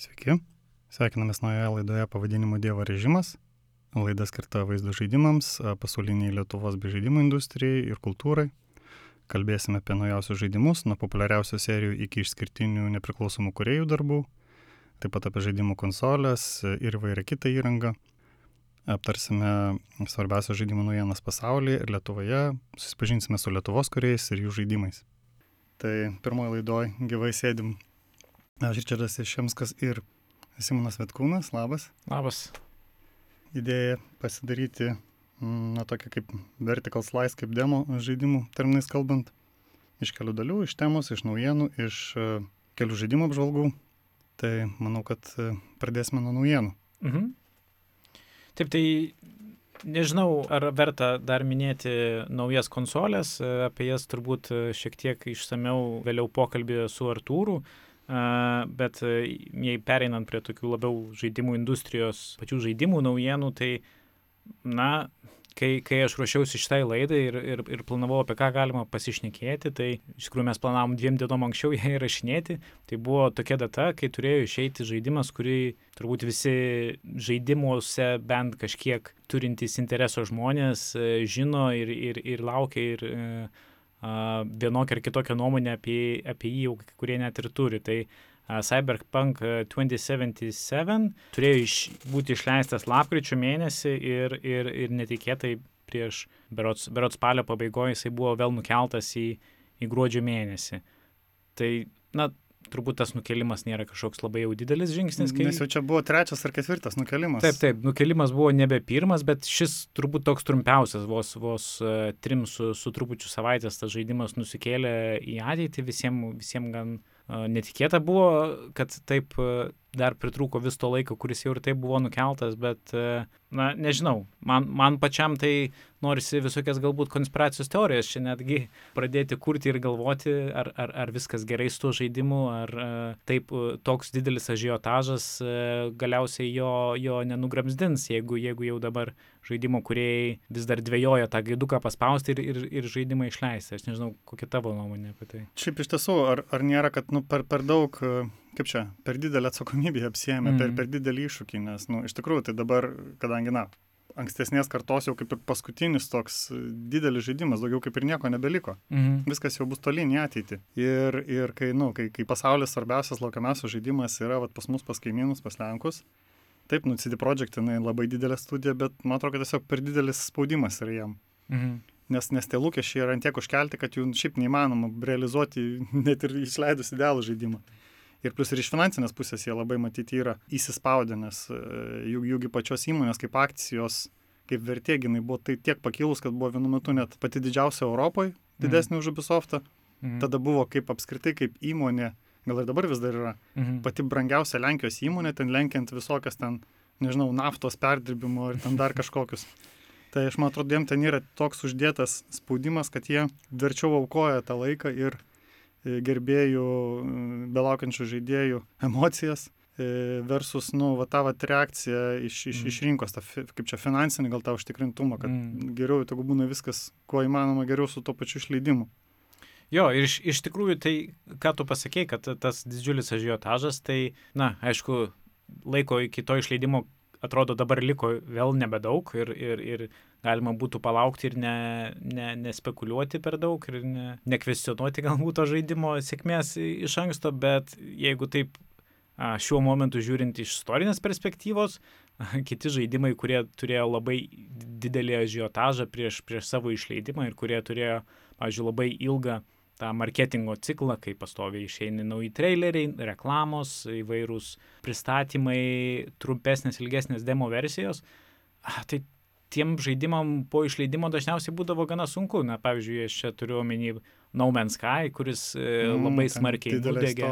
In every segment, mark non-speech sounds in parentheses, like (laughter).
Sveiki, sveikinamės naujoje laidoje pavadinimu Dievo režimas. Laida skirta vaizdo žaidimams, pasauliniai Lietuvos bei žaidimų industrijai ir kultūrai. Kalbėsime apie naujausius žaidimus, nuo populiariausių serijų iki išskirtinių nepriklausomų kuriejų darbų, taip pat apie žaidimų konsolės ir įvairią kitą įrangą. Aptarsime svarbiausias žaidimų naujienas pasaulyje ir Lietuvoje, susipažinsime su Lietuvos kuriejais ir jų žaidimais. Tai pirmoji laidoje gyvai sėdim Aš Ričardas Išemskas ir Simonas Vetkūnas, labas. Labas. Idėja pasidaryti, mm, na, tokia kaip vertical slice, kaip demo žaidimų terminais kalbant, iš kelių dalių, iš temos, iš naujienų, iš uh, kelių žaidimų apžvalgų. Tai manau, kad uh, pradėsime nuo naujienų. Mhm. Taip, tai nežinau, ar verta dar minėti naujas konsolės, apie jas turbūt šiek tiek išsameu vėliau pokalbį su Artūru. Bet e, jei pereinant prie tokių labiau žaidimų industrijos, pačių žaidimų naujienų, tai, na, kai, kai aš ruošiausi šitai laidai ir, ir, ir planavau, apie ką galima pasišnekėti, tai iš tikrųjų mes planavom dviem dienom anksčiau (laughs) ją įrašinėti. Tai buvo tokia data, kai turėjo išeiti žaidimas, kurį turbūt visi žaidimuose bent kažkiek turintys intereso žmonės e, žino ir, ir, ir laukia ir uh, vienokią ar kitokią nuomonę apie, apie jį jau kurie net ir turi. Tai Cyberpunk 2077 turėjo iš, būti išleistas lapkričio mėnesį ir, ir, ir netikėtai prieš berots, berots spalio pabaigoje jisai buvo vėl nukeltas į, į gruodžio mėnesį. Tai, na, turbūt tas nukelimas nėra kažkoks labai jau didelis žingsnis. Kai... Nes jau čia buvo trečias ar ketvirtas nukelimas. Taip, taip, nukelimas buvo nebe pirmas, bet šis turbūt toks trumpiausias, vos, vos uh, trim su, su trupučiu savaitės tas žaidimas nusikėlė į ateitį, visiems visiem gan uh, netikėta buvo, kad taip uh, dar pritrūko vis to laiko, kuris jau ir taip buvo nukeltas, bet, na, nežinau, man, man pačiam tai norisi visokias galbūt konspiracijos teorijas čia netgi pradėti kurti ir galvoti, ar, ar, ar viskas gerai su tuo žaidimu, ar taip toks didelis ažiotažas galiausiai jo, jo nenugramsdins, jeigu, jeigu jau dabar žaidimo kuriejai vis dar dvėjoja tą gaiduką paspausti ir, ir, ir žaidimą išleisti. Aš nežinau, kokia tavo nuomonė apie tai. Šiaip iš tiesų, ar, ar nėra, kad nu, per, per daug kaip čia, per didelę atsakomybę apsijėmė, mm. per, per didelį iššūkį, nes, nu, iš tikrųjų, tai dabar, kadangi, na, ankstesnės kartos jau kaip ir paskutinis toks didelis žaidimas, daugiau kaip ir nieko nebeliko. Mhm. Viskas jau bus tolyn į ateitį. Ir, ir kai, nu, kai, kai pasaulis svarbiausias, laukiamiausias žaidimas yra vat, pas mus, pas kaimynus, pas Lenkus, taip, nu, CD Projekt jinai labai didelė studija, bet man atrodo, kad tiesiog per didelis spaudimas yra jam. Mhm. Nes, nes tie lūkesčiai yra antiek užkelti, kad jų šiaip neįmanoma realizuoti (laughs) net ir išleidus idealų žaidimą. Ir plus ir iš finansinės pusės jie labai matyti yra įsispaudę, nes e, jų, jųgi pačios įmonės kaip akcijos, kaip vertė, jinai buvo tai tiek pakilus, kad buvo vienu metu net pati didžiausia Europoje, didesnė mm. už Ubisoftą. Mm. Tada buvo kaip apskritai kaip įmonė, gal ir dabar vis dar yra, mm. pati brangiausia Lenkijos įmonė, ten lenkiant visokias ten, nežinau, naftos perdirbimo ir ten dar (laughs) kažkokius. Tai aš man atrodo, jiems ten yra toks uždėtas spaudimas, kad jie verčiau aukoja tą laiką ir E, gerbėjų, belaukiančių žaidėjų emocijas e, versus, nu, va ta va reakcija iš, iš, mm. iš rinkos, ta, kaip čia finansinį gal tą užtikrintumą, kad mm. geriau, tegu būna viskas, kuo įmanoma geriau su to pačiu išleidimu. Jo, ir iš, iš tikrųjų tai, ką tu pasakėjai, kad tas didžiulis ažiotažas, tai, na, aišku, laiko iki to išleidimo atrodo dabar liko vėl nebedaug ir, ir, ir galima būtų palaukti ir ne, ne, nespekuliuoti per daug ir ne, nekvestionuoti (laughs) galbūt to žaidimo sėkmės iš anksto, bet jeigu taip šiuo momentu žiūrint iš istorinės perspektyvos, kiti žaidimai, kurie turėjo labai didelį ažiotažą prieš, prieš savo išleidimą ir kurie turėjo, pavyzdžiui, labai ilgą tą marketingo ciklą, kai pastoviai išeini nauji traileriai, reklamos, įvairūs pristatymai, trumpesnės, ilgesnės demo versijos. Tai tiem žaidimam po išleidimo dažniausiai būdavo gana sunku. Na, pavyzdžiui, aš čia turiu omeny No Man's Sky, kuris mm, labai smarkiai nudegė,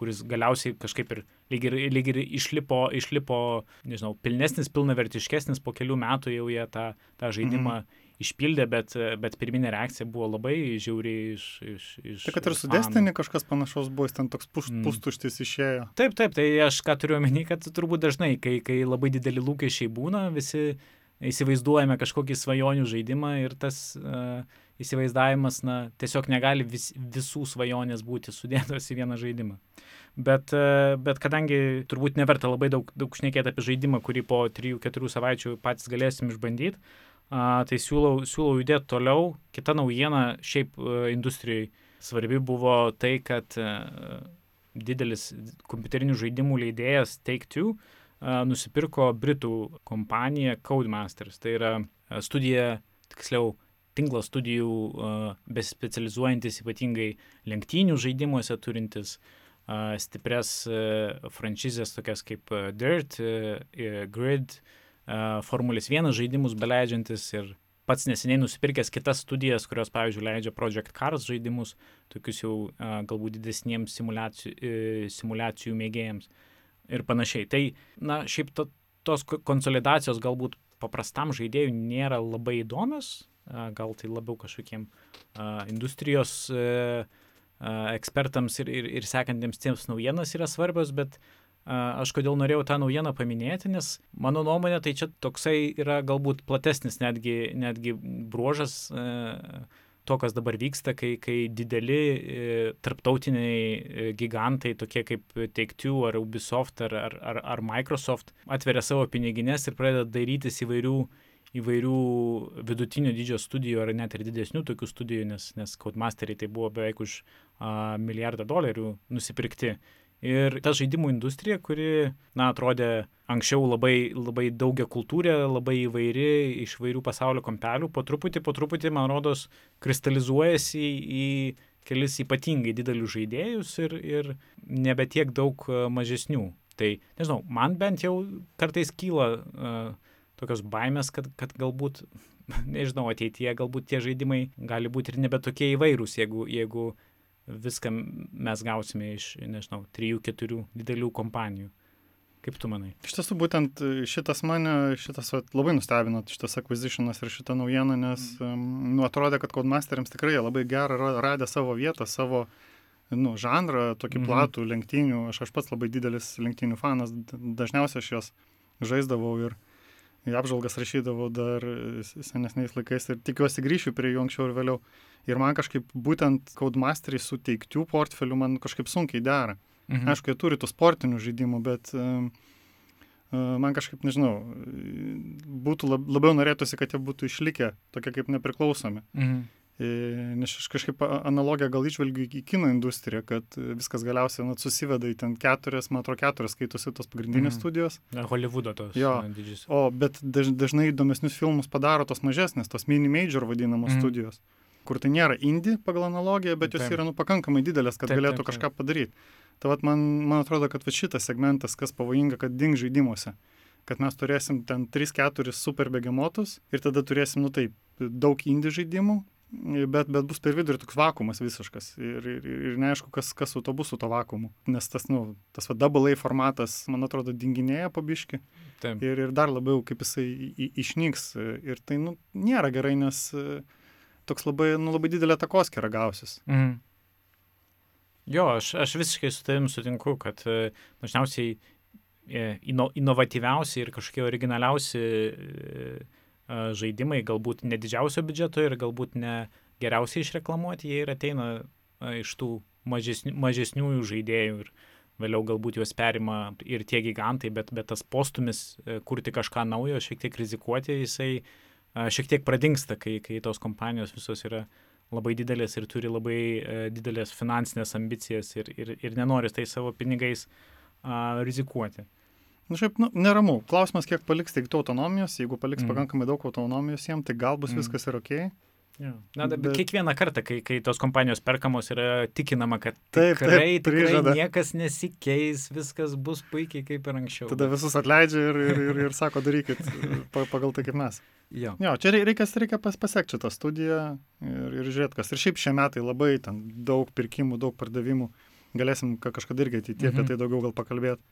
kuris galiausiai kažkaip ir lyg ir, lyg ir išlipo, išlipo, nežinau, pilnesnis, pilnavertiškesnis, po kelių metų jau jie tą, tą žaidimą mm išpildė, bet, bet pirminė reakcija buvo labai žiauri iš... iš, iš tai kad ir su Destiny kažkas panašaus buvo, jis ten toks pus, mm. pustuštis išėjo. Taip, taip, tai aš ką turiu omeny, kad turbūt dažnai, kai, kai labai dideli lūkesčiai būna, visi įsivaizduojame kažkokį svajonių žaidimą ir tas uh, įsivaizdavimas, na, tiesiog negali vis, visų svajonės būti sudėtos į vieną žaidimą. Bet, e, bet kadangi turbūt neverta labai daug, daug šnekėti apie žaidimą, kurį po 3-4 savaičių patys galėsim išbandyti, tai siūlau, siūlau judėti toliau. Kita naujiena šiaip e, industrijai svarbi buvo tai, kad e, didelis kompiuterinių žaidimų leidėjas Take-Two nusipirko Britų kompaniją Codemasters. Tai yra studija, tiksliau, tinklo studijų bespecializuojantis ypatingai lenktynių žaidimuose turintis stipres franšizės tokias kaip Dirt, Grid, Formulės 1 žaidimus beleidžiantis ir pats neseniai nusipirkęs kitas studijas, kurios, pavyzdžiui, leidžia Project Cars žaidimus, tokius jau galbūt didesniems simulacijų, e, simulacijų mėgėjams ir panašiai. Tai, na, šiaip to, tos konsolidacijos galbūt paprastam žaidėjui nėra labai įdomios, gal tai labiau kažkokiem industrijos e, ekspertams ir, ir, ir sekantiems tiems naujienas yra svarbios, bet aš kodėl norėjau tą naujieną paminėti, nes mano nuomonė tai čia toksai yra galbūt platesnis netgi, netgi bruožas to, kas dabar vyksta, kai, kai dideli e, tarptautiniai e, gigantai, tokie kaip Take-Two ar Ubisoft ar, ar, ar, ar Microsoft, atveria savo piniginės ir pradeda darytis įvairių įvairių vidutinio dydžio studijų ar net ir didesnių tokių studijų, nes, nes Codemasteri tai buvo beveik už a, milijardą dolerių nusipirkti. Ir ta žaidimų industrija, kuri, na, atrodė anksčiau labai, labai daugia kultūrė, labai įvairi, iš vairių pasaulio kampelių, po truputį, po truputį, man rodos, kristalizuojasi į kelis ypatingai didelius žaidėjus ir, ir nebe tiek daug mažesnių. Tai, nežinau, man bent jau kartais kyla uh, tokios baimės, kad, kad galbūt, (laughs) nežinau, ateityje galbūt tie žaidimai gali būti ir nebe tokie įvairūs, jeigu, jeigu viską mes gausime iš, nežinau, trijų, keturių didelių kompanijų. Kaip tu manai? Iš tiesų, būtent šitas mane, šitas vat, labai nustebino, šitas acquisitionas ir šita naujiena, nes, mm. nu, atrodė, kad Codemasters tikrai labai gerą radė savo vietą, savo, nu, žanrą, tokį mm. platų lenktynių. Aš, aš pats labai didelis lenktynių fanas, dažniausiai aš juos žaisdavau ir, apžvalgas rašydavau dar senesniais laikais ir tikiuosi grįšiu prie jų anksčiau ir vėliau. Ir man kažkaip būtent Codemasteri suteiktų portfelių man kažkaip sunkiai dera. Mhm. Aišku, jie turi tų sportinių žaidimų, bet uh, man kažkaip, nežinau, būtų lab, labiau norėtųsi, kad jie būtų išlikę tokie kaip nepriklausomi. Mhm. Nes aš kažkaip analogiją gal išvelgiu į kino industriją, kad viskas galiausiai nu, susiveda į ten keturias, man atrodo, keturias skaitosi tos pagrindinės mm. studijos. Na, Hollywoodo tos. Jo. Didžius. O, bet daž, dažnai įdomesnius filmus padaro tos mažesnės, tos mini major vadinamos mm. studijos, kur tai nėra indie pagal analogiją, bet jos taip. yra nu, pakankamai didelės, kad taip, galėtų taip, kažką padaryti. Tai vat, man, man atrodo, kad šitas segmentas, kas pavojinga, kad ding žaidimuose kad mes turėsim ten 3-4 super begemotus ir tada turėsim, nu taip, daug indie žaidimų, bet, bet bus per vidurį toks vakumas visiškas ir, ir, ir neaišku, kas, kas su to bus su to vakumu. Nes tas, nu, tas va, double A formatas, man atrodo, dinginėja pabiški Taip. ir, ir dar labiau kaip jisai išnyks. Ir tai, nu, nėra gerai, nes toks labai, nu, labai didelė takoskira gausis. Mhm. Jo, aš, aš visiškai su tavim sutinku, kad dažniausiai ino, inovatyviausi ir kažkokie originaliausi žaidimai galbūt ne didžiausio biudžeto ir galbūt ne geriausiai išreklamuoti, jie ir ateina iš tų mažesnių, mažesniųjų žaidėjų ir vėliau galbūt juos perima ir tie gigantai, bet, bet tas postumis e, kurti kažką naujo, šiek tiek rizikuoti, jisai šiek tiek pradingsta, kai, kai tos kompanijos visos yra labai didelės ir turi labai e, didelės finansinės ambicijas ir, ir, ir nenori tai savo pinigais a, rizikuoti. Na, nu, šiaip, nu, neramu. Klausimas, kiek paliks tik autonomijos. Jeigu paliks mm. pakankamai daug autonomijos jiems, tai gal bus mm. viskas ir ok. Ja. Na, bet, bet kiekvieną kartą, kai, kai tos kompanijos perkamos, yra tikinama, kad taip, tikrai, taip, tikrai niekas nesikeis, viskas bus puikiai kaip ir anksčiau. Tada visus atleidžia ir, ir, ir, ir sako, darykit pagal tai, kaip mes. Jo. jo, čia reikia, reikia pas, pasiekti šitą studiją ir, ir žiūrėti, kas. Ir šiaip šie metai labai ten daug pirkimų, daug pardavimų. Galėsim kažkada irgi ateityje mhm. apie tai daugiau gal pakalbėti.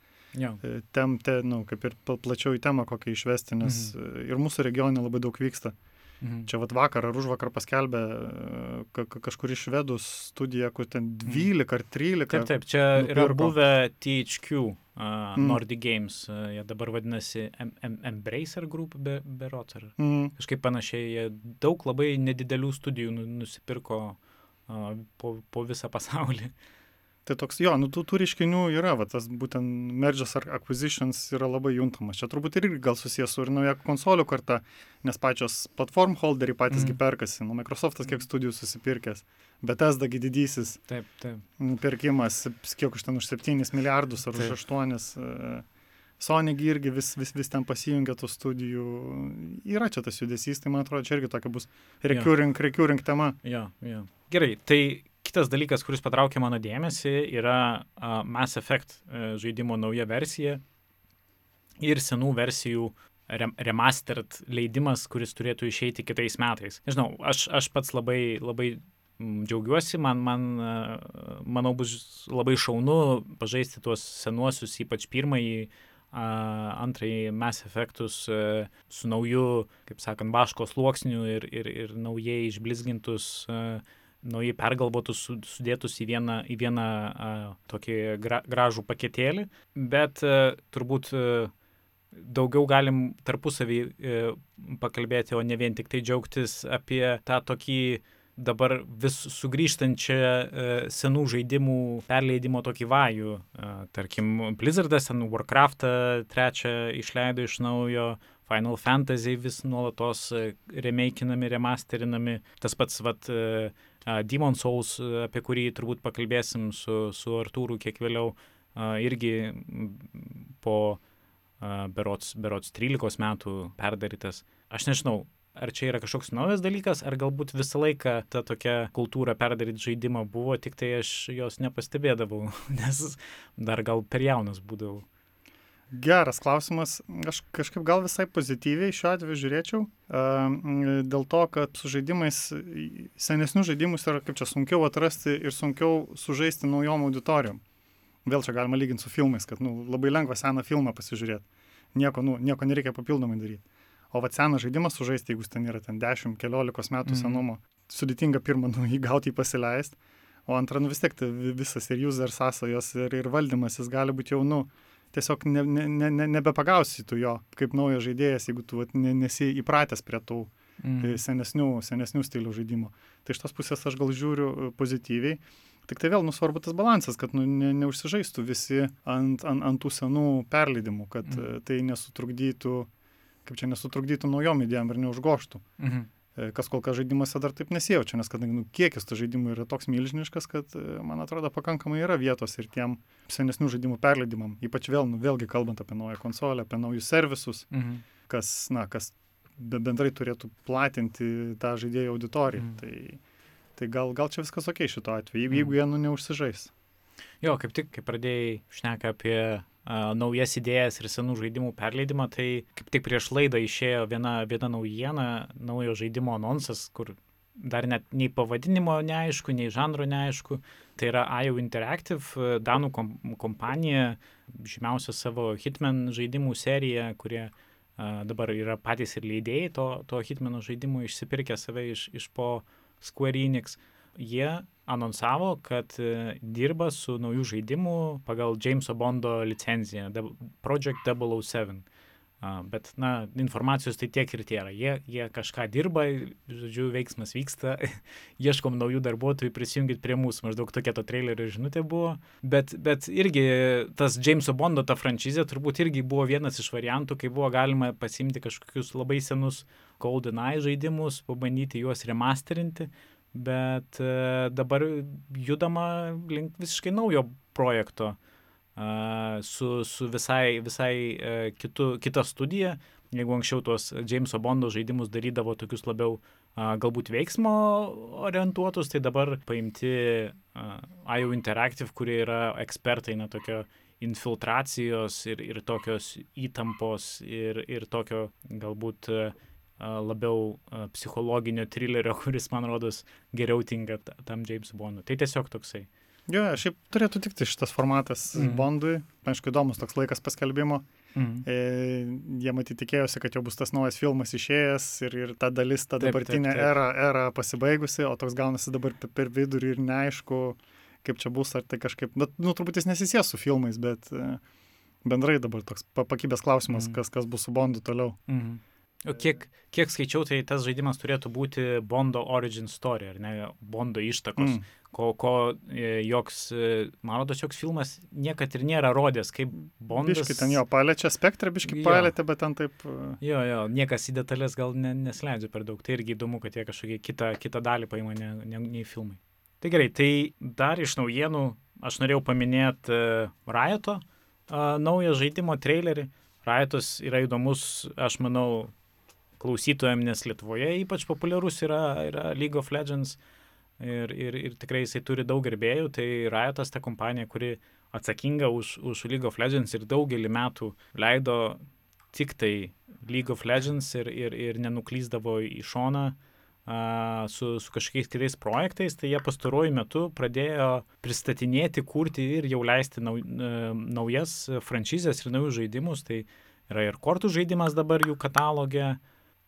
E, tem, te, nu, kaip ir plačiau į temą kokią išvesti, nes mhm. ir mūsų regione labai daug vyksta. Mhm. Čia vat vakar ar už vakar paskelbė e, ka, ka, kažkur iš švedų studija, kur ten 12 mhm. ar 13. Taip, taip, čia nupirko. yra buvę THQ uh, mm. Nordic Games, uh, jie dabar vadinasi em, em, Embracer Group be, Berot, ar Mm. kažkaip panašiai, jie daug labai nedidelių studijų nu, nusipirko uh, po, po visą pasaulį. Tai toks, jo, nu tų, tų reiškinių yra, va, tas būtent merges ar acquisitions yra labai juntamas. Čia turbūt irgi gal susijęs su ir nauja konsolių karta, nes pačios platform holderiai patys Mhm. mm. perkasi. Nu, Microsoftas kiek studijų susipirkęs, bet esdagi didysis Taip, taip. pirkimas, kiek už ten už 7 milijardus ar Taip. už 8. Sony gi irgi vis, vis, vis ten pasijungia tų studijų. Yra čia tas judesys, tai man atrodo, čia irgi tokia bus recurring, recurring tema. Jo, jo. Gerai, tai kitas dalykas, kuris patraukė mano dėmesį, yra uh, Mass Effect uh, žaidimo nauja versija ir senų versijų rem remastered leidimas, kuris turėtų išeiti kitais metais. Nežinau, aš, aš pats labai, labai džiaugiuosi, man, man, uh, manau, bus labai šaunu pažaisti tuos senuosius, ypač pirmąjį antrąjį Mass Effectus a, su nauju, kaip sakant, baško sluoksniu ir, ir, ir naujai išblizgintus, a, naujai pergalvotus, su- sudėtus į vieną, į vieną a, tokį gra, gražų paketėlį, bet turbūt daugiau galim tarpusavį e, pakalbėti, o ne vien tik tai džiaugtis apie tą tokį dabar vis sugrįžtančią e, senų žaidimų perleidimo tokį vajų. E, tarkim, Blizzardas ten Warcraftą trečią išleido iš naujo, Final Fantasy vis nuolatos e, remakinami, remasterinami. Tas pats, vat, Demon Souls, apie kurį turbūt pakalbėsim su, su Artūru kiek vėliau, irgi po berots, berots 13 metų perdarytas. Aš nežinau, ar čia yra kažkoks naujas dalykas, ar galbūt visą laiką ta tokia kultūra perdaryti žaidimą buvo, tik tai aš jos nepastebėdavau, (laughs) nes dar gal per jaunas būdavau. Geras klausimas. Aš kažkaip gal visai pozityviai šiuo atveju žiūrėčiau. Dėl to, kad su žaidimais, senesnių žaidimus yra kaip čia sunkiau atrasti ir sunkiau sužaisti naujom auditorijom. Vėl čia galima lyginti su filmais, kad nu, labai lengva seną filmą pasižiūrėti. Nieko, nu, nieko nereikia papildomai daryti. O va seną žaidimą sužaisti, jeigu ten yra ten 10-15 metų Mhm. senumo, sudėtinga pirmą (laughs) nu, jį gauti, jį pasileisti. O antra, nu vis tiek tai vi- visas ir user sąsajos ir, ir valdymas, jis gali būti jau, nu, tiesiog ne, ne, ne, ne, nebepagausi tu jo kaip naujas žaidėjas, jeigu tu vat, ne, nesi įpratęs prie tų mm. senesnių, senesnių stilių žaidimo. Tai iš tos pusės aš gal žiūriu e, pozityviai. Tik tai vėl nusvarbu tas balansas, kad nu, ne, neužsižaistų visi ant, ant, ant tų senų perleidimų, kad mm. tai nesutrukdytų, kaip čia nesutrukdytų naujom idėjom ir neužgoštų. Mhm. E, Kas kol kas žaidimuose dar taip nesijaučia, nes kadangi nu, kiekis tų žaidimų yra toks milžiniškas, kad, e, man atrodo, pakankamai yra vietos ir tiem senesnių žaidimų perleidimam. Ypač vėl, nu, vėlgi kalbant apie naują konsolę, apie naujus servisus, Mhm. kas, na, kas be- bendrai turėtų platinti tą žaidėjų auditoriją. Mhm. Tai, tai gal, gal čia viskas ok šito atveju, jeigu, Mhm. jeigu jie nu neužsižais. Jo, kaip tik, kai pradėjai šneka apie naujas idėjas ir senų žaidimų perleidimą, tai kaip tik prieš laidą išėjo viena, viena naujiena, naujo žaidimo anonsas, kur dar net nei pavadinimo neaišku, nei žanro neaišku. Tai yra IO Interactive, Danų kom kompanija, žymiausia savo Hitman žaidimų serija, kurie dabar yra patys ir leidėjai to, to Hitmano žaidimų išsipirkę save iš, iš po Square Enix. Jie anonsavo, kad e, dirba su naujų žaidimų pagal Jameso Bondo licenciją Project 007. A, Bet, na, informacijos tai tiek ir tiek. Jie, jie kažką dirba, žodžiu, veiksmas vyksta, (laughs) ieškom naujų darbuotojų, prisijungit prie mūsų, maždaug tokia to trailerio žinutė buvo. Bet, bet irgi tas Jameso Bondo ta franšizė turbūt irgi buvo vienas iš variantų, kai buvo galima pasimti kažkokius labai senus GoldenEye žaidimus, pabandyti juos remasterinti, bet e, dabar judama link visiškai naujo projekto su, su visai, visai e, kitu, kita studija. Jeigu anksčiau tuos Jameso Bondo žaidimus darydavo tokius labiau galbūt veiksmo orientuotus, tai dabar paimti IO Interactive, kurie yra ekspertai, na, tokio infiltracijos ir, ir tokios įtampos ir, ir tokio galbūt a, labiau psichologinio trilerio, (laughs) kuris, man rodos, geriau tinka ta- tam James Bondui. Tai tiesiog toksai. Jo, šiaip turėtų tikti šitas formatas mm. Bondui. Aišku, įdomus toks laikas paskelbimo. Mm. E, jie matyti tikėjosi, kad jau bus tas naujas filmas išėjęs ir, ir ta dalis, ta Taip, dabartinė taip, taip. era, era pasibaigusi, o toks gaunasi dabar pe- per vidurį ir neaišku, kaip čia bus, ar tai kažkaip, bet, nu, turbūt jis nesisės su filmais, bet, e, bendrai dabar toks pakibęs klausimas, Mhm. kas, kas bus su Bondu toliau. Mhm. O kiek, kiek skaičiau, tai tas žaidimas turėtų būti Bondo origin story, ar ne, Bondo ištakos, Mm. ko, ko e, joks, e, man rodos, joks filmas niekad ir nėra rodęs, kaip Bondas. Biški ten jo paliečia spektrą, biški Jo. palietė, bet ten taip... e, Jo, jo, niekas į detalės gal ne, nesleidžia per daug. Tai irgi įdomu, kad jie kažkokią kitą, kitą dalį paima, ne, ne, nei filmai. Tai gerai, tai dar iš naujienų aš norėjau paminėti uh, Rioto uh, naują žaidimo trailerį. Riotas yra įdomus, aš manau, klausytojams, nes Lietuvoje ypač populiarus yra, yra League of Legends ir, ir, ir tikrai jisai turi daug gerbėjų. Tai Riotas ta kompanija, kuri atsakinga už, už League of Legends ir daugelį metų leido tik tai League of Legends ir, ir, ir nenuklyzdavo į šoną su, su kažkokiais kitais projektais, tai jie pastaruoju metu pradėjo pristatinėti, kurti ir jau leisti nau, e, naujas franšizės ir naujus žaidimus. Tai yra ir kortų žaidimas dabar jų katalogė,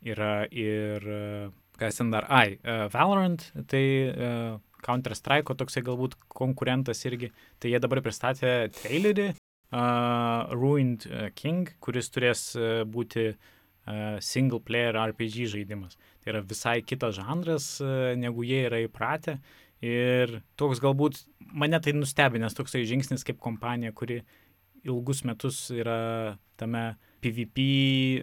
yra ir, e, kas ten dar, ai, e, Valorant, tai e, Counter-Strike, toksai galbūt konkurentas irgi. Tai jie dabar pristatė trailerį uh, Ruined uh, King, kuris turės uh, būti uh, single player RPG žaidimas. Tai yra visai kitas žanras, uh, negu jie yra įpratę. Ir toks galbūt mane tai nustebinęs toksai žingsnis kaip kompanija, kuri ilgus metus yra tame PvP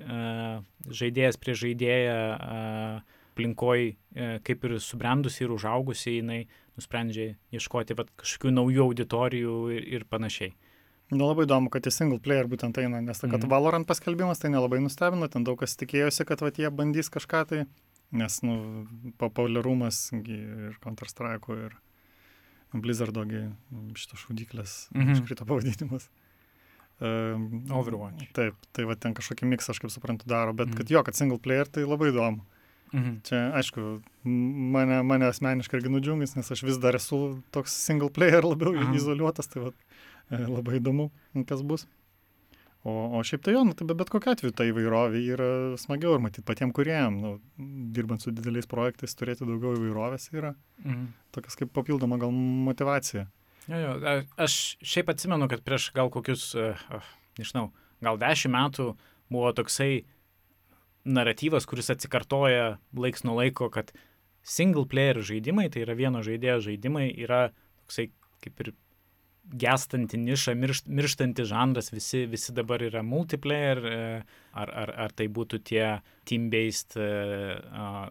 uh, žaidėjas prie žaidėją uh, aplinkoj, uh, kaip ir subrendusi ir užaugusi, jinai nusprendžia ieškoti vat, kažkokių naujų auditorijų ir, ir panašiai. Nu, labai įdomu, kad į single player būtent eina, nes tai, kad Mhm. Valorant paskelbimas tai nelabai nustebino, ten daug kas tikėjosi, kad vat, jie bandys kažką tai, nes, nu, populiarumas ir Counter-Strike ir Blizzardo gi šitos šaudyklės Mhm. iškrito pavadinimas. Um, Overwatch. Taip, tai va ten kažkokį miksą, aš kaip suprantu, daro, bet Mhm. kad jo, kad single player tai labai įdomu. Mhm. Čia, aišku, mane, mane asmeniškai irgi nudžiungis, nes aš vis dar esu toks single player labiau Aha. izoliuotas, tai vat, e, labai įdomu, kas bus. O, o šiaip tai jo, nu, tai be bet kokia atveju ta įvairovė yra smagiau ir matyti patiems kuriem, nu, dirbant su dideliais projektais, turėti daugiau įvairovės yra Mhm. tokias kaip papildoma gal motivacija. Jo, jo, aš šiaip atsimenu, kad prieš gal kokius, uh, nežinau, gal dešimt metų buvo toksai naratyvas, kuris atsikartoja laiks nuo laiko, kad single player žaidimai, tai yra vieno žaidėjo žaidimai, yra toksai kaip ir gestanti niša, miršt, mirštanti žanras, visi, visi dabar yra multiplayer, e, ar, ar, ar tai būtų tie team-based e,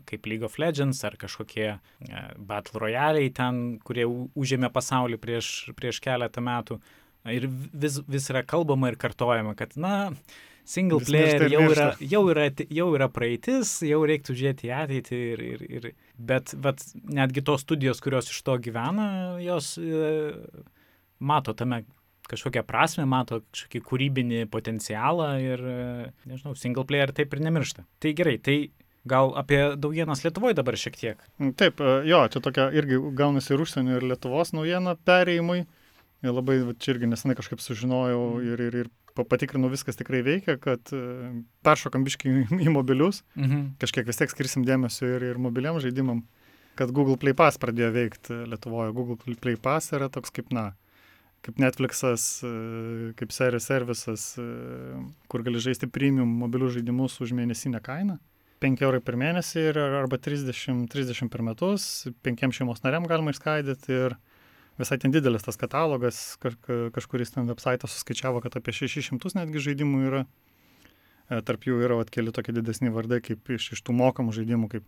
kaip League of Legends, ar kažkokie e, Battle Royaliai ten, kurie užėmė pasaulį prieš, prieš keletą metų. Ir vis, vis yra kalbama ir kartojama, kad, na, single Vis player miršta ir jau yra, miršta. jau, yra, jau yra praeitis, jau reiktų žiūrėti į ateitį. Ir, ir, ir, bet, bet netgi tos studijos, kurios iš to gyvena, jos e, mato tame kažkokią prasme, mato kažkokį kūrybinį potencialą ir, e, nežinau, single player taip ir nemiršta. Tai gerai, tai gal apie daugienas Lietuvoje dabar šiek tiek. Mm, Taip, e, jo, čia tokia irgi gaunasi ir užsienio, ir Lietuvos naujiena perėjimui. Ir labai čia irgi nesenai kažkaip sužinojau ir, ir, ir pa- patikrinau, viskas tikrai veikia, kad e, peršokam biškai į mobilius, Mhm. kažkiek vis tiek skirsim dėmesio ir, ir mobiliam žaidimam, kad Google Play Pass pradėjo veikti Lietuvoje. Google Play Pass yra toks kaip, na, kaip Netflixas, e, kaip serijos servisas, e, kur gali žaisti premium mobilių žaidimus už mėnesinę kainą. 5 eurai per mėnesį ir arba 30, 30 per metus, penkiem šeimos nariam galima išskaidyti ir visai ten didelis tas katalogas, kaž, kažkuris ten website suskaičiavo, kad apie 600 netgi žaidimų yra. E, Tarp jų yra vat, keli tokie didesni vardai, kaip iš, iš tų mokamų žaidimų, kaip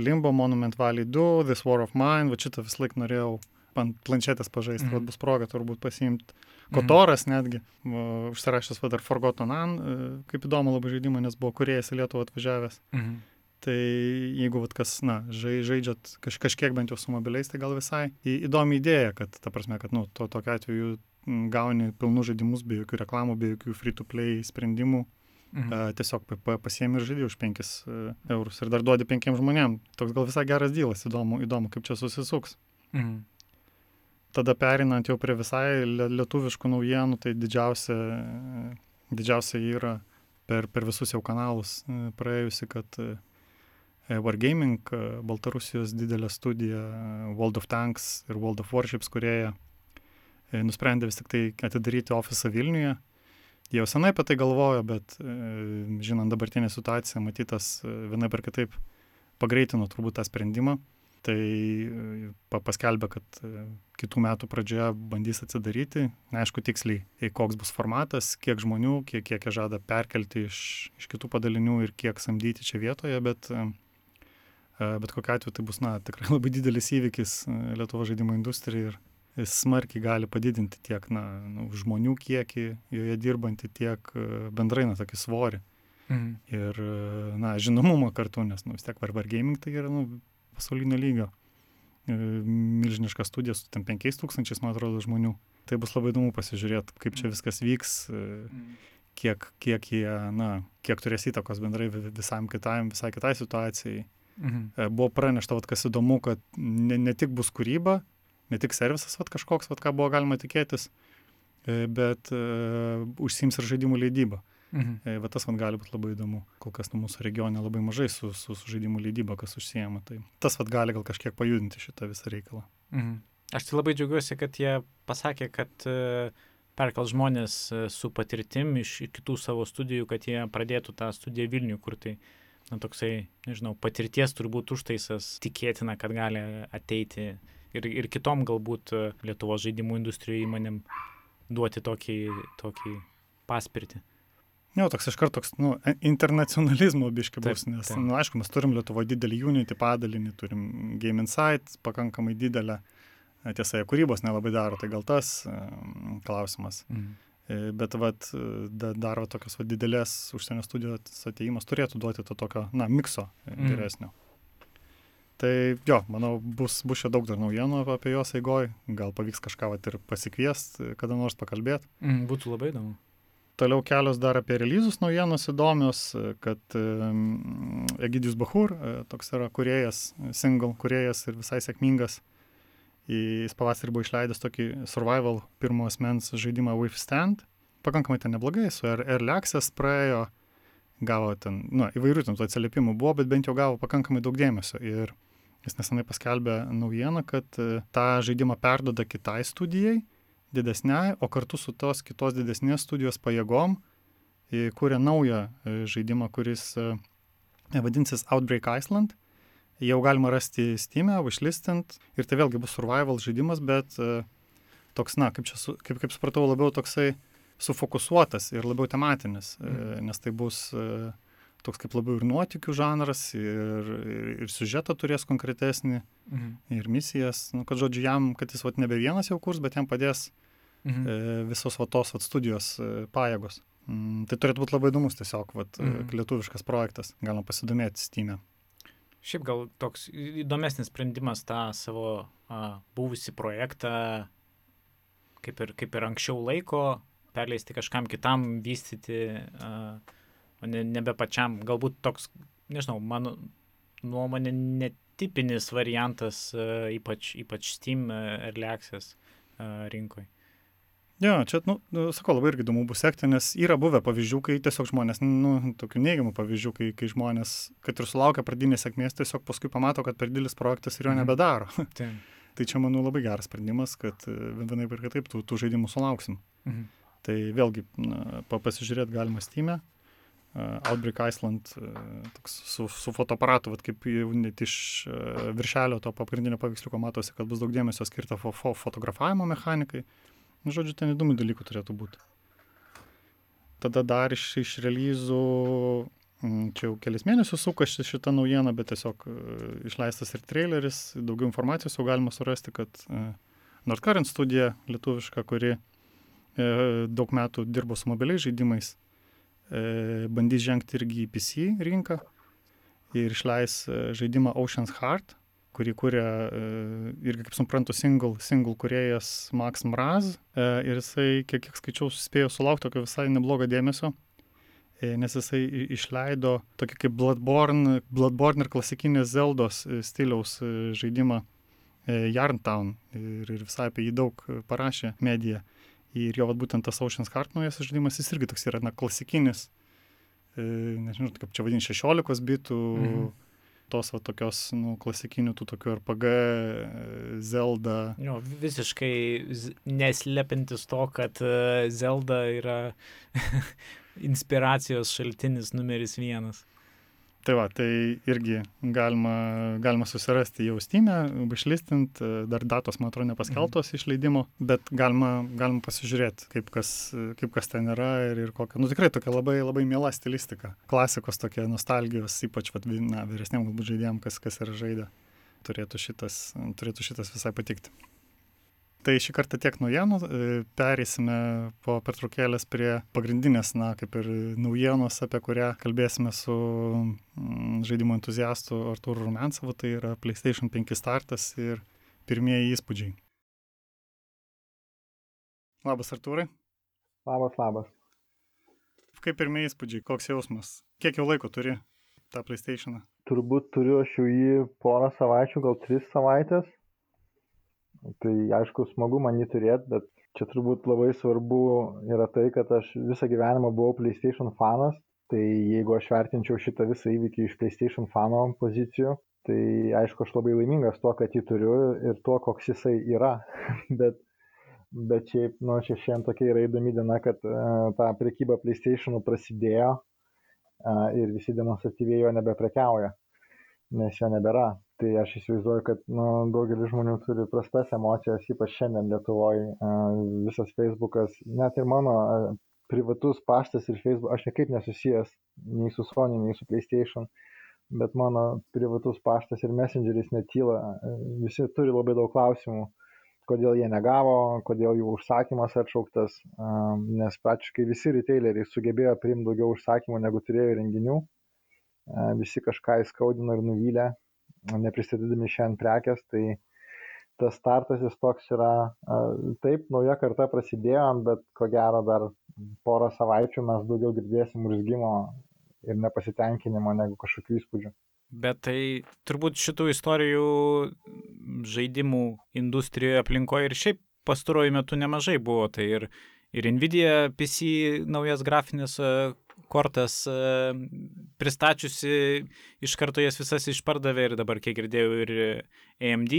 Limbo, Monument Valley 2, This War of Mine, va šitą vis laik norėjau ant planšetės pažaisti, Mhm. bus proga turbūt pasiimti. Mhm. Kotoras netgi, užsirašęs va dar Forgotten An, e, kaip įdomu labai žaidimą, nes buvo kuriejas į Lietuvą atvažiavęs. Mhm. Tai jeigu vat, kas, na, žai, žaidžiat kaž, kažkiek bent jau su mobiliais, tai gal visai į, įdomi idėja, kad, ta prasme, kad, nu, to tokiu atveju gauni pilnus žaidimus be jokių reklamų, be jokių free-to-play sprendimų, Mhm. tiesiog pa- pa- pasiemi ir žaidži už 5 uh, eurus ir dar duodi 5 žmonėm. Toks gal visai geras dylas, įdomu, įdomu kaip čia susisuks. Mhm. Tada perinant jau prie visai lie- lietuviškų naujienų, tai didžiausia, didžiausia yra per, per visus jau kanalus e, praėjusi, kad e, Wargaming, e, Baltarusijos didelė studija World of Tanks ir World of Warships, kurie nusprendė vis tik tai atidaryti ofisą Vilniuje. Jie jau senai apie tai galvojo, bet žinant dabartinę situaciją, matytas vienai per kitaip pagreitino turbūt tą sprendimą. Tai e, paskelbė, kad kitų metų pradžioje bandys atsidaryti. Neaišku tiksliai, koks bus formatas, kiek žmonių, kiek, kiek jie žada perkelti iš, iš kitų padalinių ir kiek samdyti čia vietoje, bet, bet kokiu atveju tai bus na, tikrai (laughs) labai didelis įvykis Lietuvo žaidimo industrijai ir smarkiai gali padidinti tiek na, nu, žmonių kiekį joje dirbantį, tiek e, bendrai na, tokį svorį. Mhm. Ir e, na, žinomumą kartu, nes nu, vis tiek Varvar Gaming tai yra nu, pasaulinio lygio. E, milžiniška studija su tam 5000, man atrodo, žmonių. Tai bus labai įdomu pasižiūrėti, kaip čia viskas vyks, mhm. kiek, kiek jie, na, kiek turės įtakos bendrai visam kitam, visai kitai situacijai. Mhm. Buvo pranešta, vat, kas įdomu, kad ne, ne tik bus kūryba, ne tik servisas vat, kažkoks, vat, ką buvo galima tikėtis, e, bet uh, užsims ir žaidimų leidybą. Mhm. E, va tas man gali būti labai įdomu. Kol kas nu, mūsų regione labai mažai su, su, su žaidimų leidyba, kas užsijama. Tai tas vat gali gal kažkiek pajudinti šitą visą reikalą. Mhm. Aš tai labai džiaugiuosi, kad jie pasakė, kad uh, perkel žmonės uh, su patirtim iš kitų savo studijų, kad jie pradėtų tą studiją Vilnių, kur tai, na, toksai, nežinau, patirties turbūt užtaisas tikėtina, kad gali ateiti ir, ir kitom galbūt e, Lietuvos žaidimų industrijų įmonėm duoti tokį, tokį paspirtį. Jo, toks iškart toks, nu, internacionalizmo biški bus, nes, taip. nu, aišku, mes turim Lietuvo didelį Unity padalinį, turim Game Insight pakankamai didelę, e, tiesa, jie kūrybos nelabai daro, tai gal tas um, klausimas. Mm. Bet vat, da, dar va, tokios va, didelės užsienio studijos ateimas turėtų duoti to tokio, na, mikso mm. geresnio. Mm. Tai jo, manau, bus, bus čia daug dar naujienų apie juos eigoj, gal pavyks kažką vat, ir pasikviesti, kada nors pakalbėti. Mm, būtų labai įdomu. Toliau kelios dar apie releasus naujienos įdomios, kad Egidijus Bahur, e, toks yra kuriejas, single kuriejas ir visai sėkmingas. Jis pavasarį buvo išleidęs tokį survival pirmo asmens žaidimą Withstand. Pakankamai ten neblogai, su Early Access praėjo, gavo ten, nu, įvairių ten tų atsiliepimų buvo, bet bent jau gavo pakankamai daug dėmesio. Ir Jis nesenai paskelbė naujieną, kad e, tą žaidimą perdoda kitai studijai, didesniai, o kartu su tos kitos didesnės studijos pajėgom kūrė naują e, žaidimą, kuris e, vadinsis Outbreak Iceland. Jau galima rasti Steam'e, wishlistant ir tai vėlgi bus survival žaidimas, bet toks, na, kaip, čia, kaip, kaip supratau, labiau toksai sufokusuotas ir labiau tematinis, mm. nes tai bus toks kaip labiau ir nuotikių žanras, ir, ir, ir siužetą turės konkretesnį, mhm. ir misijas, nu, kad žodžiu jam, kad jis vat, nebe vienas jau kurs, bet jam padės mhm. e, visos vat, tos vat, studijos e, pajėgos. Mm, tai turėtų būti labai įdomus tiesiog vat, e, mhm. lietuviškas projektas, galima pasidomėti Steam'e. Šiaip gal toks įdomesnis sprendimas tą savo a, buvusi projektą, kaip ir, kaip ir anksčiau laiko, perleisti kažkam kitam, vystyti. A, o ne, nebe pačiam. Galbūt toks, nežinau, mano nuomonė netipinis variantas, uh, ypač, ypač Steam Access uh, rinkoje. Jo, čia, nu, nu, sakau, labai irgi įdomu bus sekti, nes yra buvę pavyzdžių, kai tiesiog žmonės, nu, tokių neigiamų pavyzdžių, kai, kai žmonės, kad ir sulaukia pradinės sėkmės, tiesiog paskui pamato, kad per didelis projektas ir jo mhm. nebedaro. (laughs) Taip. tai čia, manau, labai geras sprendimas, kad vienaip ir kitaip tų, tų žaidimų sulauksim. Mhm. Tai vėlgi, na, pasižiūrėti galima Steam'e, Outbreak Iceland toks su, su fotoaparatu, vat, kaip jau net iš viršelio to pagrindinio paveiksliuko matosi, kad bus daug dėmesio skirta fo, fo, fotografavimo mechanikai. Nu, žodžiu, ten įdomių dalykų turėtų būti. Tada dar iš, iš releizų, čia jau kelias mėnesius sukasi šitą naujieną, bet tiesiog išleistas ir traileris, daugiau informacijos jau galima surasti, kad Nordcurrent studija lietuviška, kuri daug metų dirbo su mobiliais žaidimais, E, bandys žengti irgi į PC rinką ir išleis e, žaidimą Ocean's Heart, kurį kūrė e, irgi, kaip suprantu, single, single kuriejas Max Mraz. Ir jisai, kiek, kiek skaičiau, suspėjo sulaukti tokio visai neblogo dėmesio, nes jisai išleido tokį kaip Bloodborne, Bloodborne ir klasikinės Zeldos stiliaus žaidimą Yarntown ir, ir visai apie jį daug parašė medija. Ir jo, vat, būtent tas Ocean's Heart naujas žaidimas, jis irgi toks yra, na, klasikinis, e, nežinau, kaip čia vadinti, 16 bitų, mm. Tos va tokios, nu, klasikinių tų tokių RPG, Zelda. Jo, visiškai neslepintis to, kad e, Zelda yra (laughs) inspiracijos šaltinis numeris vienas. Tai va, tai irgi galima, galima susirasti jau Steam'e, išlistint, dar datos, man atrodo, nepaskeltos mhm. išleidimo, bet galima, galima pasižiūrėti, kaip kas, kaip kas ten yra ir, ir kokia, nu tikrai tokia labai, labai miela stilistika. Klasikos tokia nostalgijos, ypač, vat, na, vyresniam galbūt žaidėjim, kas, kas yra žaidę, turėtų šitas, turėtų šitas visai patikti. Tai šį kartą tiek naujienų, e, perėsime po pertraukėlės prie pagrindinės, na, kaip ir naujienos, apie kurią kalbėsime su mm, žaidimo entuziastu Artūru Rumensavu, tai yra PlayStation 5 startas ir pirmieji įspūdžiai. Labas, Artūrai. Labas, labas. Kaip pirmieji įspūdžiai, koks jausmas? Kiek jau laiko turi tą PlayStation? Turbūt turiu aš jau jį porą savaičių, gal tris savaitės Tai aišku, smagu man jį turėti, bet čia turbūt labai svarbu yra tai, kad aš visą gyvenimą buvau PlayStation fanas, tai jeigu aš vertinčiau šitą visą įvykį iš PlayStation fano pozicijų, tai aišku, aš labai laimingas tuo, kad jį turiu ir tuo, koks jisai yra. (laughs) bet, bet šiaip, nu, čia šiandien tokia yra įdomi diena, kad uh, ta prekyba PlayStation'u prasidėjo uh, ir visi demonstratyviai jo nebeprekiauja, nes jo nebėra tai aš įsivaizduoju, kad nu, daugelis žmonių turi prastas emocijas, ypač šiandien Lietuvoje. Visas Facebookas, net ir mano privatus paštas ir Facebook, aš niekaip nesusijęs nei su Sony, nei su PlayStation, bet mano privatus paštas ir messengeris netyla. Visi turi labai daug klausimų, kodėl jie negavo, kodėl jų užsakymas atšauktas, nes praktiškai visi retaileriai sugebėjo priimti daugiau užsakymų, negu turėjo renginių. Visi kažką įskaudino ir nuvylė, nepristatydami šiandien prekės, tai tas startas jis toks yra, taip, nauja karta prasidėjo, bet ko gero dar porą savaičių mes daugiau girdėsim urzgimo ir nepasitenkinimo negu kažkokių įspūdžių. Bet tai turbūt šitų istorijų žaidimų industrijoje aplinkoje ir šiaip pastaruoju metu nemažai buvo. Tai ir, ir Nvidia PC naujas grafinis kortas e, pristačiusi, iš karto jas visas išpardavė ir dabar, kiek girdėjau, ir AMD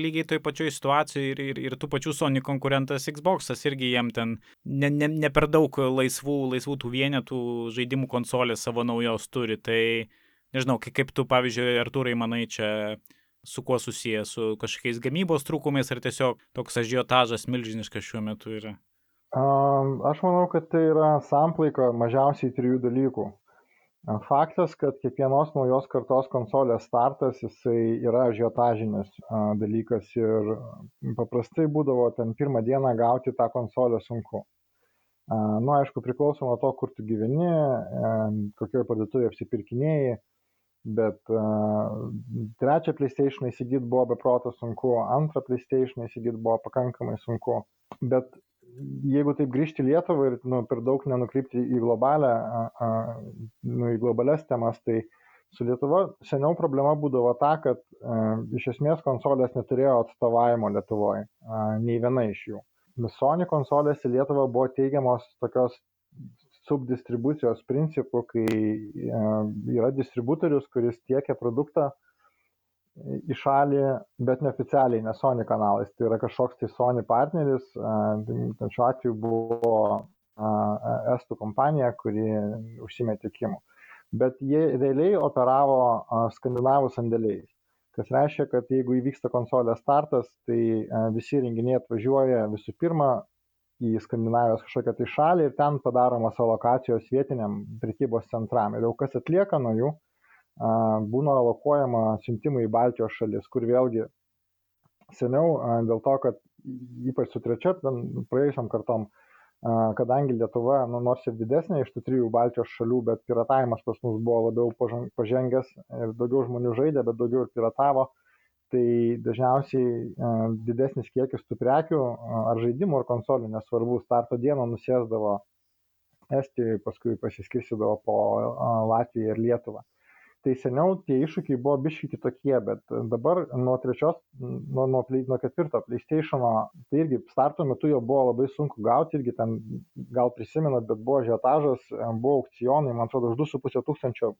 lygiai toj pačioj situacijoje ir, ir, ir tų pačių Sony konkurentas Xbox'as irgi jiem ten ne, ne, ne per daug laisvų, laisvų tų vienetų žaidimų konsolės savo naujos turi. Tai nežinau, kaip, tu, pavyzdžiui, Artūrai, manai čia su kuo susijęs, su kažkokiais gamybos trūkumais ar tiesiog toks ažiotažas milžiniškas šiuo metu yra? Aš manau, kad tai yra samplaika mažiausiai trijų dalykų. Faktas, kad kiekvienos naujos kartos konsolės startas, jisai yra žiotažinis dalykas ir paprastai būdavo ten pirmą dieną gauti tą konsolę sunku. Na, nu, aišku, priklauso nuo to, kur tu gyveni, kokioje parduotuvėje apsipirkinėjai, bet trečią PlayStation įsigyti buvo beproto sunku, antrą PlayStation įsigyti buvo pakankamai sunku, bet jeigu taip grįžti į Lietuvą ir nu, per daug nenukrypti į globalę, a, a, nu, į globales temas, tai su Lietuva seniau problema būdavo ta, kad a, iš esmės konsolės neturėjo atstovavimo Lietuvoje, a, nei viena iš jų. Sony konsolės į Lietuvą buvo teigiamos tokios subdistribucijos principų, kai a, yra distributorius, kuris tiekia produktą į šalį, bet neoficialiai, ne Sony kanalais. Tai yra kažkoks tai Sony partneris, tai šiuo atveju buvo estų kompanija, kuri užsimė tikimu. Bet jie realiai operavo skandinavų sandėliais. Kas reiškia, kad jeigu įvyksta konsolės startas, tai visi renginiai atvažiuoja visų pirma į Skandinavijos kažkokią tai šalį ir ten padaromas alokacijos vietiniam prekybos centram. Ir jau kas atlieka nuo jų, būna alokuojama siuntimai į Baltijos šalis, kur vėlgi seniau dėl to, kad ypač su trečia, praėjusiam kartom, kadangi Lietuva, nu, nors ir didesnė iš tų trijų Baltijos šalių, bet piratavimas pas mus buvo labiau pažengęs ir daugiau žmonių žaidė, bet daugiau ir piratavo, tai dažniausiai didesnis kiekis tų prekių ar žaidimų ar konsolių, nesvarbu, starto dieną nusėsdavo Estijoje, paskui pasiskirsidavo po Latviją ir Lietuvą tai seniau tie iššūkiai buvo biškai kitokie, bet dabar nuo trečios, nuo, nuo, nuo ketvirto PlayStation'o, tai irgi starto metu jo buvo labai sunku gauti, irgi ten gal prisimenat, bet buvo žiotažas, buvo aukcionai, man atrodo, už 2,5 tūkstančio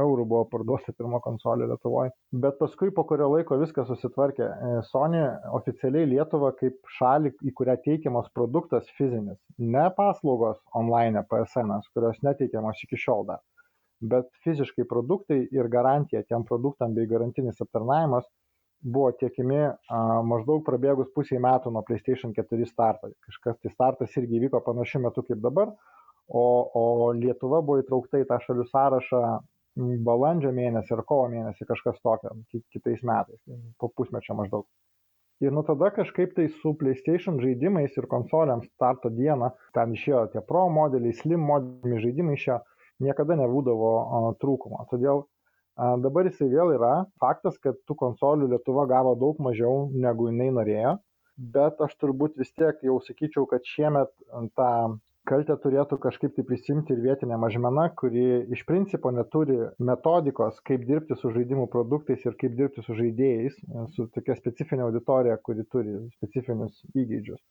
eurų buvo parduota pirma konsolė Lietuvoje. Bet paskui po kurio laiko viskas susitvarkė. E, Sony oficialiai Lietuva kaip šalį, į kurią teikiamas produktas fizinis, ne paslaugos online PSN, kurios neteikiamos iki šiol dar, bet fiziškai produktai ir garantija tiem produktam bei garantinis aptarnavimas buvo tiekiami a, maždaug prabėgus pusiai metų nuo PlayStation 4 starto. Kažkas tai startas irgi vyko panašiu metu kaip dabar, o, o Lietuva buvo įtraukta į tą šalių sąrašą balandžio mėnesį ar kovo mėnesį kažkas tokio, kitais metais, po pusmečio maždaug. Ir nuo tada kažkaip tai su PlayStation žaidimais ir konsoliams starto dieną, ten išėjo tie Pro modeliai, Slim modeliai žaidimai išėjo, niekada nebūdavo trūkumo. Todėl dabar jisai vėl yra. Faktas, kad tų konsolių Lietuva gavo daug mažiau negu jinai norėjo, bet aš turbūt vis tiek jau sakyčiau, kad šiemet tą kaltę turėtų kažkaip tai prisimti ir vietinė mažmena, kuri iš principo neturi metodikos, kaip dirbti su žaidimų produktais ir kaip dirbti su žaidėjais, su tokia specifinė auditorija, kuri turi specifinius įgūdžius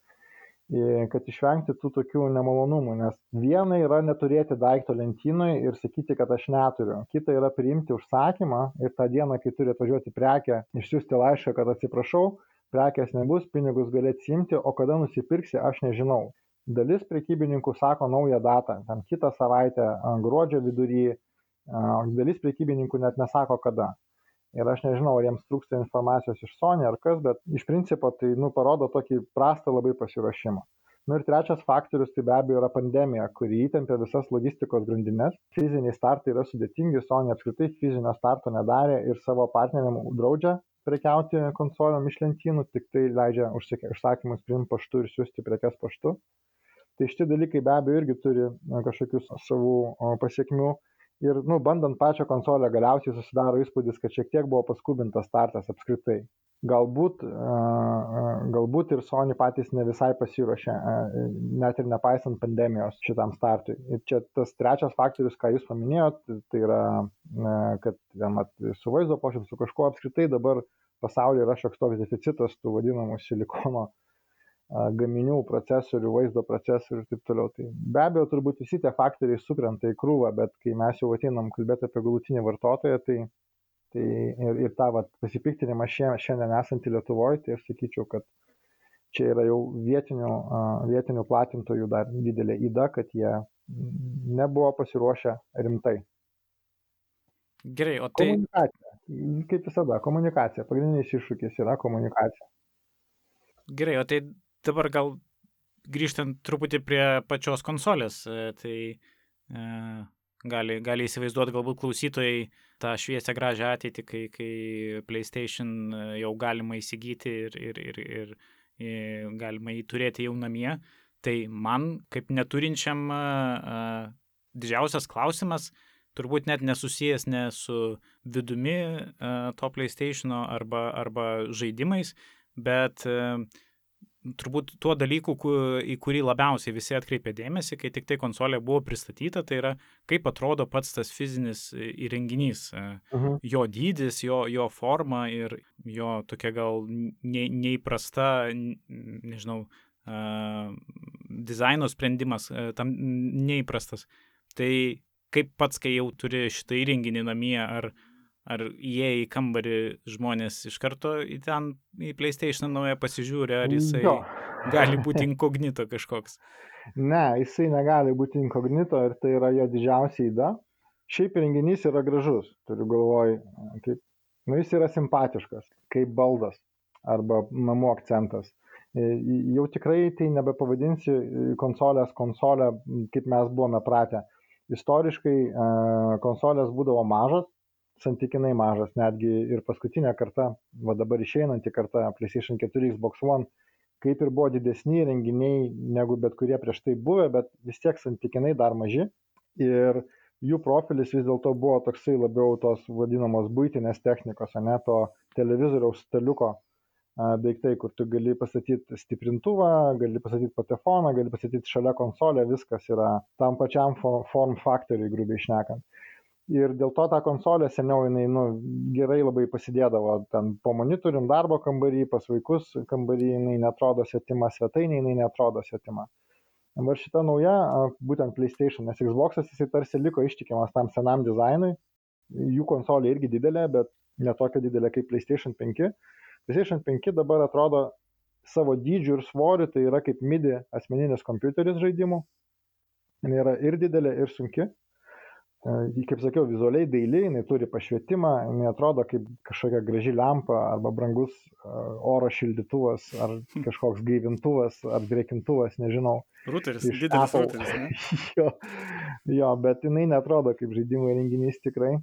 kad išvengti tų tokių nemalonumų, nes viena yra neturėti daikto lentynoje ir sakyti, kad aš neturiu, kita yra priimti užsakymą ir tą dieną, kai turi atvažiuoti prekę, išsiųsti laišką, kad atsiprašau, prekės nebus, pinigus gali atsimti, o kada nusipirksi, aš nežinau dalis prekybininkų sako naują datą, ten kitą savaitę, gruodžio vidury, dalis prekybininkų net nesako kada. Ir aš nežinau, ar jiems trūksta informacijos iš Sony ar kas, bet iš principo tai nu, parodo tokį prastą labai pasiruošimą. Nu ir trečias faktorius tai be abejo yra pandemija, kuri įtempia visas logistikos grandinės. Fiziniai startai yra sudėtingi, Sony apskritai fizinio starto nedarė ir savo partneriam draudžia prekiauti konsolėm iš lentynų, tik tai leidžia užsakymus priimti paštu ir siūsti prekes paštu tai šitie dalykai be abejo irgi turi kažkokių savų pasiekmių. Ir, nu, bandant pačią konsolę, galiausiai susidaro įspūdis, kad šiek tiek buvo paskubintas startas apskritai. Galbūt, galbūt ir Sony patys ne visai pasiruošė, net ir nepaisant pandemijos šitam startui. Ir čia tas trečias faktorius, ką jūs paminėjot, tai yra, kad mat, su vaizdo pošiu, su kažkuo apskritai dabar pasaulyje yra šioks toks deficitas tų vadinamų silikono gaminių, procesorių, vaizdo procesorių ir taip toliau. Tai be abejo, turbūt visi tie faktoriai sukrenta į krūvą, bet kai mes jau ateinam kalbėti apie galutinį vartotoją, tai, tai ir, ir tą vat, pasipiktinimą šiandien esantį Lietuvoje, tai aš sakyčiau, kad čia yra jau vietinių, vietinių platintojų dar didelė įda, kad jie nebuvo pasiruošę rimtai. Gerai, o tai. Komunikacija. Kaip visada, komunikacija. Pagrindinis iššūkis yra komunikacija. Gerai, o tai dabar gal grįžtant truputį prie pačios konsolės, e, tai e, gali, gali įsivaizduoti galbūt klausytojai tą šviesę gražią ateitį, kai, kai PlayStation e, jau galima įsigyti ir, ir, ir, ir, ir galima jį turėti jau namie. Tai man, kaip neturinčiam, uh, didžiausias klausimas, turbūt net nesusijęs ne su vidumi uh, to PlayStation arba, arba žaidimais, bet uh, turbūt tuo dalyku, į kurį labiausiai visi atkreipė dėmesį, kai tik tai konsolė buvo pristatyta, tai yra kaip atrodo pats tas fizinis įrenginys. Uh e. Mhm. Jo dydis, jo, jo forma ir jo tokia gal ne, neįprasta, nežinau, uh, dizaino sprendimas, uh, tam neįprastas. Tai kaip pats, kai jau turi šitą įrenginį namie, ar Ar jie į kambarį žmonės iš karto į ten, į PlayStation naują pasižiūri, ar jisai jo. gali (laughs) būti inkognito kažkoks? Ne, jisai negali būti inkognito ir tai yra jo didžiausia įda. Šiaip renginys yra gražus, turiu galvoj, kaip, nu jis yra simpatiškas, kaip baldas arba namų akcentas. E, jau tikrai tai nebepavadinsi konsolės konsolę, kaip mes buvome pratę. Istoriškai e, konsolės būdavo mažas, santykinai mažas, netgi ir paskutinė karta, va dabar išeinanti karta PlayStation 4, Xbox One, kaip ir buvo didesni renginiai negu bet kurie prieš tai buvę, bet vis tiek santykinai dar maži. Ir jų profilis vis dėlto buvo toksai labiau tos vadinamos būtinės technikos, ne to televizoriaus staliuko daiktai, kur tu gali pastatyti stiprintuvą, gali pastatyti patefoną, gali pastatyti šalia konsolę, viskas yra tam pačiam form faktoriui, grubiai išnekant ir dėl to ta konsolė seniau jinai nu gerai labai pasidėdavo ten po monitorium darbo kambary pas vaikus kambary jinai neatrodo svetima svetainėj jinai neatrodo svetima dabar šita nauja būtent playstation nes xboxas jisai tarsi liko ištikimas tam senam dizainui jų konsolė irgi didelė, bet ne tokia didelė kaip PlayStation 5. PlayStation 5 dabar atrodo savo dydžiu ir svoriu, tai yra kaip MIDI asmeninis kompiuteris žaidimų. Jis yra ir didelė, ir sunki. Kaip sakiau, vizualiai dailiai, jinai turi pašvietimą, jinai atrodo kaip kažkokia graži lempa arba brangus oro šildytuvas ar kažkoks gaivintuvas ar drėkintuvas, nežinau. Ruteris, didelis Apple. ruteris. Ne? (laughs) jo, jo, bet jinai netrodo kaip žaidimų renginys tikrai.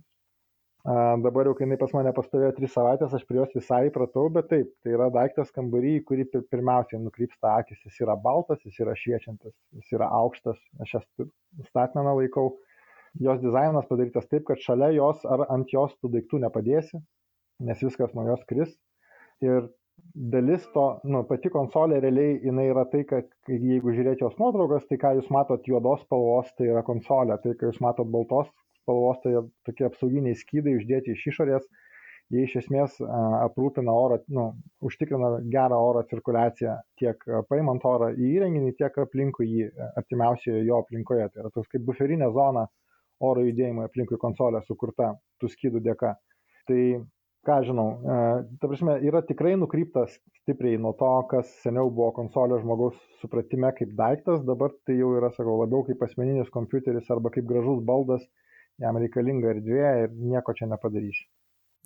A, dabar jau, kai jinai pas mane pastovėjo tris savaitės, aš prie jos visai įpratau, bet taip, tai yra daiktas kambarį, į kurį pirmiausiai nukrypsta akis. Jis yra baltas, jis yra šviečiantis, jis yra aukštas, aš jas statmeną laikau jos dizainas padarytas taip, kad šalia jos ar ant jos tų daiktų nepadėsi, nes viskas nuo jos kris. Ir dalis to, nu, pati konsolė realiai jinai yra tai, kad jeigu žiūrėti jos nuotraukas, tai ką jūs matot juodos spalvos, tai yra konsolė, tai ką jūs matot baltos spalvos, tai tokie apsauginiai skydai uždėti iš išorės, jie iš esmės aprūpina oro, nu, užtikrina gerą oro cirkuliaciją tiek paimant orą į įrenginį, tiek aplinkui jį, artimiausioje jo aplinkoje. Tai yra toks kaip buferinė zona oro judėjimui aplinkui konsolę sukurta tų skydų dėka. Tai ką žinau, e, ta prasme, yra tikrai nukryptas stipriai nuo to, kas seniau buvo konsolė žmogaus supratime kaip daiktas, dabar tai jau yra, sakau, labiau kaip asmeninis kompiuteris arba kaip gražus baldas, jam reikalinga erdvė ir nieko čia nepadarysi.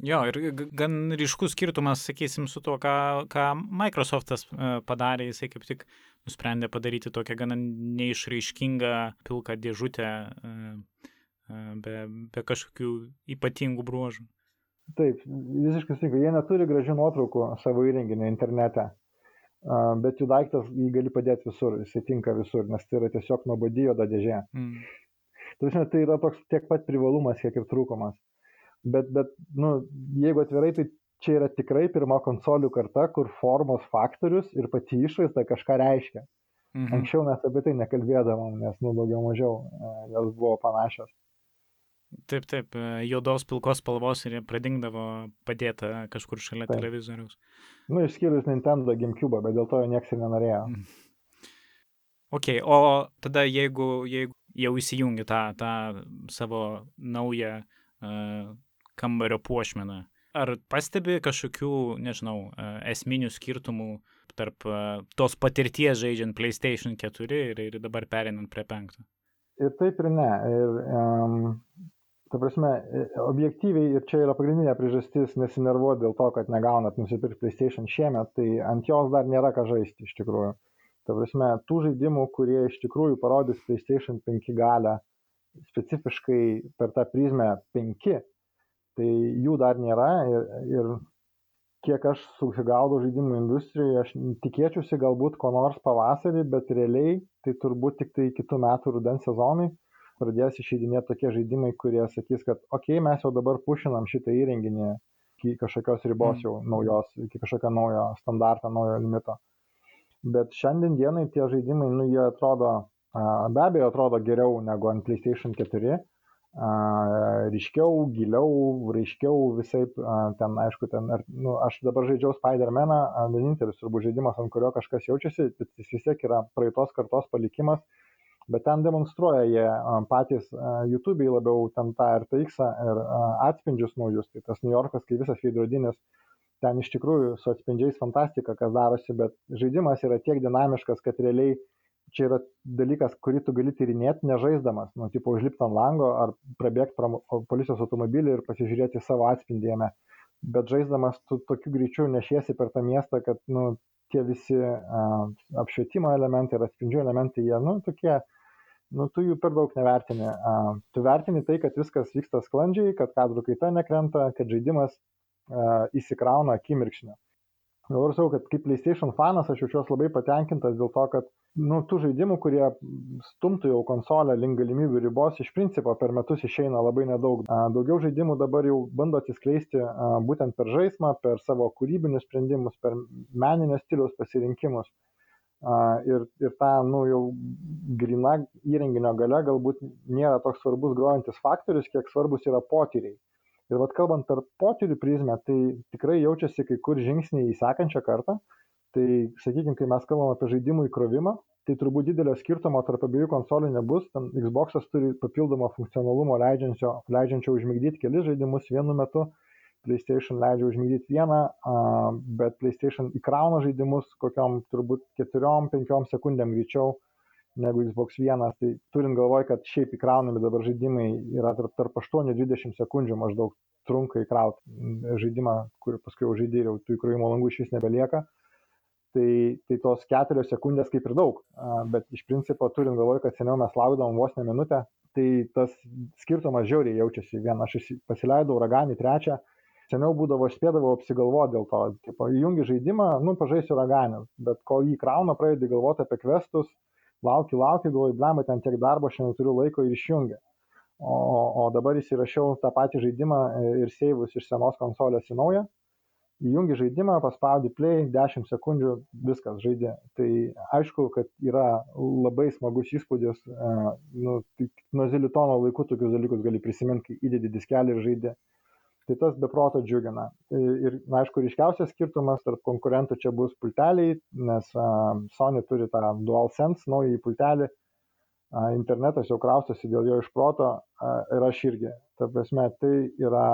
Jo, ir gan ryškus skirtumas, sakysim, su tuo, ką, ką Microsoftas e, padarė, jisai kaip tik nusprendė padaryti tokią gana neišraiškingą pilką dėžutę e, be, be kažkokių ypatingų bruožų. Taip, visiškai sutinku, jie neturi gražių nuotraukų savo įrenginio internete, bet jų daiktas jį gali padėti visur, jisai tinka visur, nes tai yra tiesiog nuobodi juoda dėžė. Mm. Tai, tai yra toks tiek pat privalumas, kiek ir trūkumas. Bet, bet nu, jeigu atvirai, tai čia yra tikrai pirma konsolių karta, kur formos faktorius ir pati išvaizda kažką reiškia. Mhm. Anksčiau mes apie tai nekalbėdavom, nes nu daugiau mažiau jos buvo panašios. Taip, taip, e, juodos pilkos spalvos ir pradingdavo padėta kažkur šalia taip. televizoriaus. Nu, išskyrus Nintendo GameCube, bet dėl to jo niekas ir nenorėjo. Mm. Ok, o tada jeigu, jeigu jau įsijungi tą, tą savo naują uh, kambario puošmeną, ar pastebi kažkokių, nežinau, uh, esminių skirtumų tarp uh, tos patirties žaidžiant PlayStation 4 ir, ir dabar perinant prie 5? Ir taip ir ne. Ir, um, Ta prasme, e, objektyviai ir čia yra pagrindinė priežastis nesinervuoti dėl to, kad negaunat nusipirkti PlayStation šiemet, tai ant jos dar nėra ką žaisti iš tikrųjų. Ta prasme, tų žaidimų, kurie iš tikrųjų parodys PlayStation 5 galę specifiškai per tą prizmę 5, tai jų dar nėra ir, ir kiek aš susigaudau žaidimų industrijoje, aš tikėčiausi galbūt ko nors pavasarį, bet realiai tai turbūt tik tai kitų metų rudens sezonai pradės išeidinėti tokie žaidimai, kurie sakys, kad okei, okay, mes jau dabar pušinam šitą įrenginį iki kažkokios ribos mm. jau naujos, iki kažkokio naujo standarto, naujo limito. Bet šiandien dienai tie žaidimai, nu, jie atrodo, be abejo, atrodo geriau negu ant PlayStation 4, ryškiau, giliau, raiškiau, visai ten, aišku, ten, nu, aš dabar žaidžiau Spider-Maną, vienintelis turbūt žaidimas, ant kurio kažkas jaučiasi, bet jis vis tiek yra praeitos kartos palikimas bet ten demonstruoja jie patys YouTube'ai labiau ten tą RTX ir atspindžius naujus, tai tas New Yorkas, kai visas veidrodinis, ten iš tikrųjų su atspindžiais fantastika, kas darosi, bet žaidimas yra tiek dinamiškas, kad realiai čia yra dalykas, kurį tu gali tyrinėti nežaisdamas, nu, tipo, užlipti ant lango ar prabėgti pro policijos automobilį ir pasižiūrėti savo atspindėjimą. Bet žaisdamas tu tokiu greičiu nešiesi per tą miestą, kad, nu, tie visi uh, apšvietimo elementai ir atspindžių elementai, jie, nu, tokie uh, nu, tu jų per daug nevertini. Tu vertini tai, kad viskas vyksta sklandžiai, kad kadrų kaita nekrenta, kad žaidimas įsikrauna akimirksniu. Dabar sakau, kad kaip PlayStation fanas aš jaučiuosi labai patenkintas dėl to, kad nu, tų žaidimų, kurie stumtų jau konsolę link galimybių ribos, iš principo per metus išeina labai nedaug. Daugiau žaidimų dabar jau bando atsiskleisti būtent per žaidimą, per savo kūrybinius sprendimus, per meninės stiliaus pasirinkimus ir, ir ta, nu, jau grina įrenginio gale galbūt nėra toks svarbus grojantis faktorius, kiek svarbus yra potyriai. Ir vad kalbant per potyrių prizmę, tai tikrai jaučiasi kai kur žingsniai į sekančią kartą. Tai sakykime, kai mes kalbam apie žaidimų įkrovimą, tai turbūt didelio skirtumo tarp abiejų konsolių nebus. Ten Xbox turi papildomą funkcionalumo leidžiančio, leidžiančio užmigdyti kelis žaidimus vienu metu, PlayStation leidžia užmigdyti vieną, bet PlayStation įkrauna žaidimus kokiam turbūt 4-5 sekundėm greičiau negu Xbox One. Tai turint galvoj, kad šiaip įkraunami dabar žaidimai yra tarp, tarp 8-20 sekundžių maždaug trunka įkrauti žaidimą, kurį paskui jau žaidėjai jau tų įkrovimo langų iš vis nebelieka tai, tai tos keturios sekundės kaip ir daug, bet iš principo turint galvoj, kad seniau mes laukdavom vos ne minutę, tai tas skirtumas žiauriai jaučiasi. Vieną aš pasileidau uraganį, trečią, seniau būdavo, spėdavau apsigalvoti dėl to, tipo, įjungi žaidimą, nu, pažaisiu uraganį, bet kol jį krauna, pradedi galvoti apie kvestus, lauki, lauki, galvoji, blemba, ten tiek darbo, šiandien turiu laiko ir išjungi. O, o dabar įsirašiau tą patį žaidimą ir seivus iš senos konsolės į naują įjungi žaidimą, paspaudi play, 10 sekundžių, viskas žaidė. Tai aišku, kad yra labai smagus įspūdis, uh, nu, nuo zilitono laikų tokius dalykus gali prisiminti, kai įdedi diskelį ir žaidė. Tai tas beproto džiugina. Ir, na, aišku, ryškiausias skirtumas tarp konkurentų čia bus pulteliai, nes uh, Sony turi tą DualSense naują pultelį, uh, internetas jau kraustosi dėl jo iš proto uh, ir aš irgi. Ta prasme, tai yra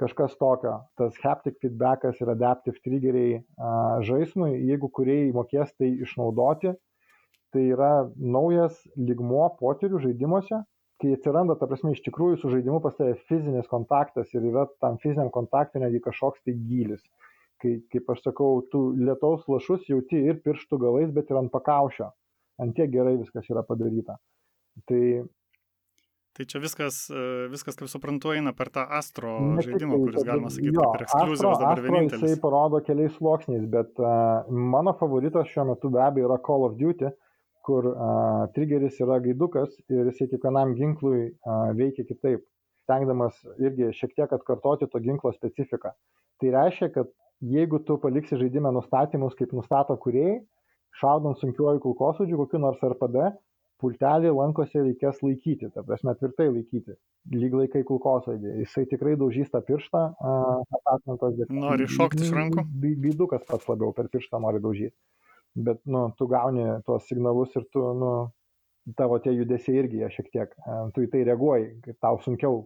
kažkas tokio. Tas haptic feedbackas ir adaptive triggeriai žaismui, jeigu kuriejai mokės tai išnaudoti, tai yra naujas ligmuo potyrių žaidimuose, kai atsiranda, ta prasme, iš tikrųjų su žaidimu pas tavę fizinis kontaktas ir yra tam fiziniam kontaktui netgi kažkoks tai gylis. Kai, kaip aš sakau, tu lietaus lašus jauti ir pirštų galais, bet ir ant pakaušio. Ant tiek gerai viskas yra padaryta. Tai Tai čia viskas, e, viskas, kaip suprantu, eina per tą Astro ne, žaidimą, tai, kuris, galima sakyti, jo, kaip ir ekskluzyvas dabar Astro vienintelis. Jisai parodo keliais sluoksniais, bet uh, mano favoritas šiuo metu be abejo yra Call of Duty, kur uh, triggeris yra gaidukas ir jisai kiekvienam ginklui uh, veikia kitaip, stengdamas irgi šiek tiek atkartoti to ginklo specifiką. Tai reiškia, kad jeigu tu paliksi žaidime nustatymus, kaip nustato kuriejai, šaudant sunkiuoju kulkosūdžiu, kokiu nors RPD, pultelį lankose reikės laikyti, ta prasme tvirtai laikyti, lyg laikai kulkosvaidį. Jisai tikrai daužys tą pirštą, atakmantos bet. Nori šokti iš rankų? Gaidukas pats labiau per pirštą nori daužyti. Bet, nu, tu gauni tuos signalus ir tu, nu, tavo tie judesiai irgi jie šiek tiek, tu į tai reaguoji, kad tau sunkiau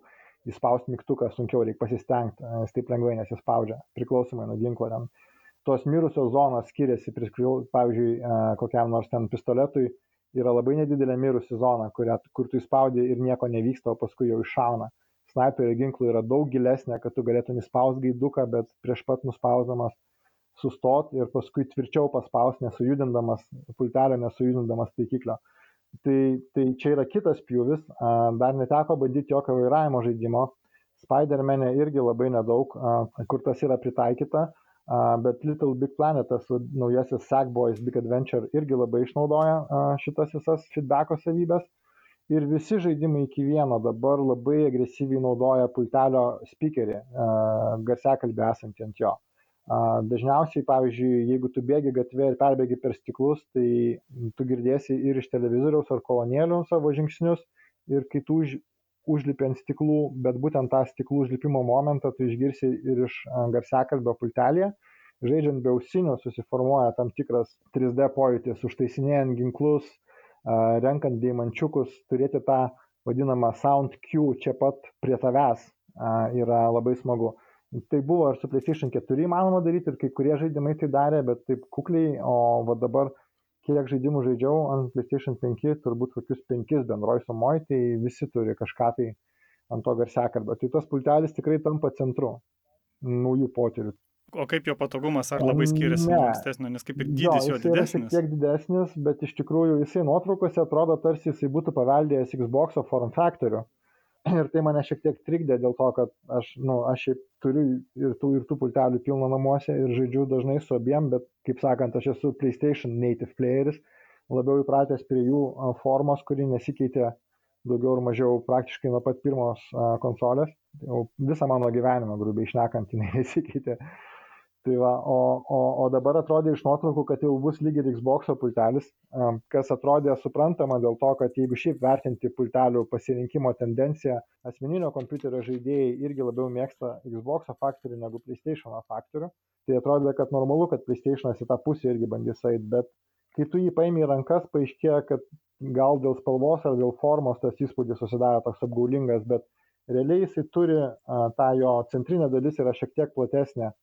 įspausti mygtuką, sunkiau reikia pasistengti, jis taip lengvai nesispaudžia, priklausomai nuo ginklo ten. Tos mirusios zonos skiriasi, pavyzdžiui, kokiam nors ten pistoletui, yra labai nedidelė mirusi zona, kurią, kur tu įspaudi ir nieko nevyksta, o paskui jau iššauna. Snaiperio ginklų yra daug gilesnė, kad tu galėtum įspaus gaiduką, bet prieš pat nuspausdamas sustot ir paskui tvirčiau paspaus, nesujudindamas pultelio, nesujudindamas taikiklio. Tai, tai čia yra kitas pjūvis, dar neteko bandyti jokio vairavimo žaidimo. Spider-Man'e irgi labai nedaug, kur tas yra pritaikyta, bet Little Big Planet, tas naujasis Sackboys Big Adventure irgi labai išnaudoja šitas visas feedbacko savybės. Ir visi žaidimai iki vieno dabar labai agresyviai naudoja pultelio speakerį, garsiakalbį esantį ant jo. Dažniausiai, pavyzdžiui, jeigu tu bėgi gatvė ir perbėgi per stiklus, tai tu girdėsi ir iš televizoriaus ar kolonėlių savo žingsnius ir kai tu užlipi ant stiklų, bet būtent tą stiklų užlipimo momentą tu išgirsi ir iš garsiakalbio pultelėje. Žaidžiant be ausinių susiformuoja tam tikras 3D pojūtis, užtaisinėjant ginklus, renkant deimančiukus, turėti tą vadinamą sound cue čia pat prie tavęs yra labai smagu. Tai buvo ir su PlayStation 4 įmanoma daryti ir kai kurie žaidimai tai darė, bet taip kukliai, o va dabar kiek žaidimų žaidžiau ant PlayStation 5, turbūt kokius 5 bendroj sumoj, tai visi turi kažką tai ant to garsiakalbio. Tai tas pultelis tikrai tampa centru naujų potyrių. O kaip jo patogumas, ar labai skiriasi nuo ankstesnio, nes kaip ir dydis jo, jo didesnis? Šiek tiek didesnis, bet iš tikrųjų jisai nuotraukose atrodo tarsi jisai būtų paveldėjęs Xbox form factorių ir tai mane šiek tiek trikdė dėl to, kad aš, nu, aš šiaip turiu ir tų, ir tų pultelių pilną namuose ir žaidžiu dažnai su abiem, bet, kaip sakant, aš esu PlayStation native playeris, labiau įpratęs prie jų formos, kuri nesikeitė daugiau ir mažiau praktiškai nuo pat pirmos konsolės. Jau visą mano gyvenimą, grubiai išnekant, (laughs) nesikeitė. Tai va, o, o, o dabar atrodė iš nuotraukų, kad jau bus lygiai ir Xbox pultelis, kas atrodė suprantama dėl to, kad jeigu šiaip vertinti pultelių pasirinkimo tendenciją, asmeninio kompiuterio žaidėjai irgi labiau mėgsta Xbox faktorių negu PlayStation faktorių, tai atrodė, kad normalu, kad PlayStation į tą pusę irgi bandys eiti, bet kai tu jį paimi į rankas, paaiškėja, kad gal dėl spalvos ar dėl formos tas įspūdis susidaro toks apgaulingas, bet realiai jisai turi tą jo centrinė dalis yra šiek tiek platesnė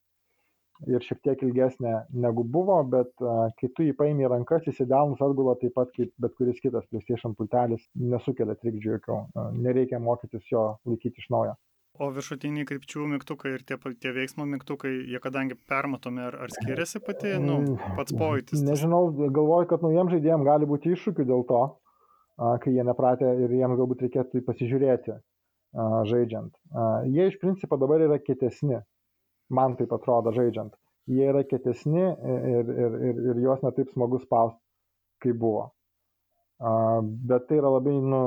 ir šiek tiek ilgesnė negu buvo, bet kai tu jį paimi į rankas, jis į delnus atgula taip pat kaip bet kuris kitas PlayStation pultelis, nesukelia trikdžių jokių, nereikia mokytis jo laikyti iš naujo. O viršutiniai krypčių mygtukai ir tie, tie veiksmo mygtukai, jie kadangi permatomi, ar, ar skiriasi pati, nu, pats pojūtis? Nežinau, galvoju, kad naujiem žaidėjim gali būti iššūkių dėl to, kai jie nepratę ir jiems galbūt reikėtų pasižiūrėti žaidžiant. Jie iš principo dabar yra kietesni, man taip atrodo žaidžiant. Jie yra kietesni ir, ir, ir, ir juos netaip smagu spausti, kaip buvo bet tai yra labai nu,